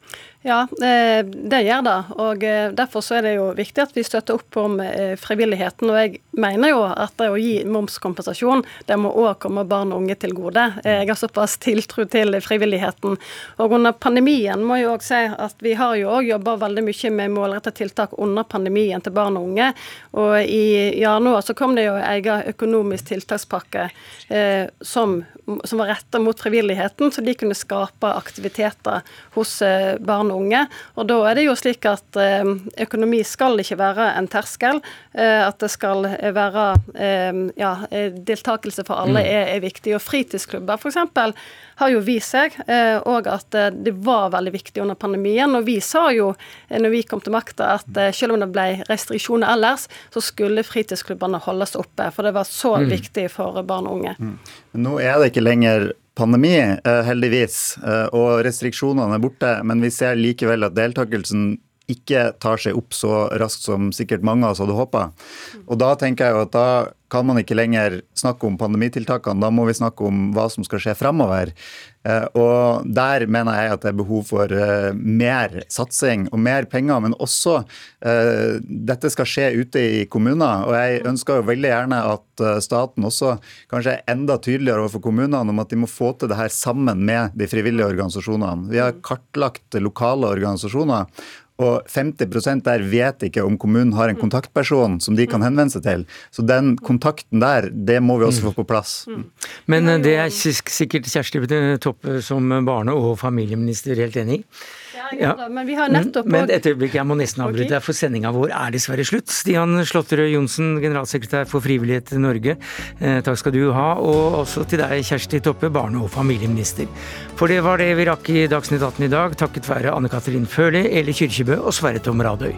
Ja, eh, det gjør det. og eh, Derfor er det jo viktig at vi støtter opp om eh, frivilligheten. og Jeg mener jo at det å gi momskompensasjon det må òg komme barn og unge til gode. Jeg har såpass tiltro til frivilligheten. Og Under pandemien må jeg også si at vi har jo òg jobba veldig mye med målretta tiltak under pandemien til barn og unge. Og I januar så kom det jo en egen økonomisk tiltakspakke eh, som, som, var retta mot frivilligheten, så de kunne skape aktiviteter hos barn og og unge. Og da er det jo slik at økonomi skal ikke være en terskel. At det skal være ja, deltakelse for alle mm. er, er viktig. Og fritidsklubber f.eks. har jo vist seg òg at det var veldig viktig under pandemien. Og vi sa jo når vi kom til makta at selv om det ble restriksjoner ellers, så skulle fritidsklubbene holdes oppe. For det var så mm. viktig for barn og unge. Mm. Nå er det ikke lenger pandemi, eh, heldigvis, eh, og restriksjonene er borte. Men vi ser likevel at deltakelsen ikke tar seg opp så raskt som sikkert mange av oss hadde håpa. Og da tenker jeg jo at da kan man ikke lenger snakke om pandemitiltakene, da må vi snakke om hva som skal skje framover. Eh, og der mener jeg at det er behov for eh, mer satsing og mer penger, men også uh, dette skal skje ute i kommuner. Og jeg ønsker jo veldig gjerne at staten også kanskje er enda tydeligere overfor kommunene om at de må få til det her sammen med de frivillige organisasjonene. Vi har kartlagt lokale organisasjoner. Og 50% der vet ikke om kommunen har en kontaktperson som de kan henvende seg til. Så den kontakten der, det må vi også få på plass. Men det er sikkert Kjersti Toppe som barne- og familieminister helt enig i? Ja, men vi har nettopp Men et øyeblikk, jeg må nesten avbryte deg, for sendinga vår er dessverre slutt. Stian Slåtterød Johnsen, generalsekretær for Frivillighet Norge, eh, takk skal du ha. Og også til deg, Kjersti Toppe, barne- og familieminister. For det var det vi rakk i Dagsnytt 18 i dag, takket være Anne Katrin Føhli, Eli Kyrkjebø og Sverre Tom Radøy.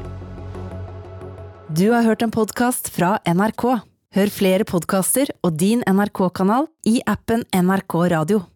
Du har hørt en podkast fra NRK. Hør flere podkaster og din NRK-kanal i appen NRK Radio.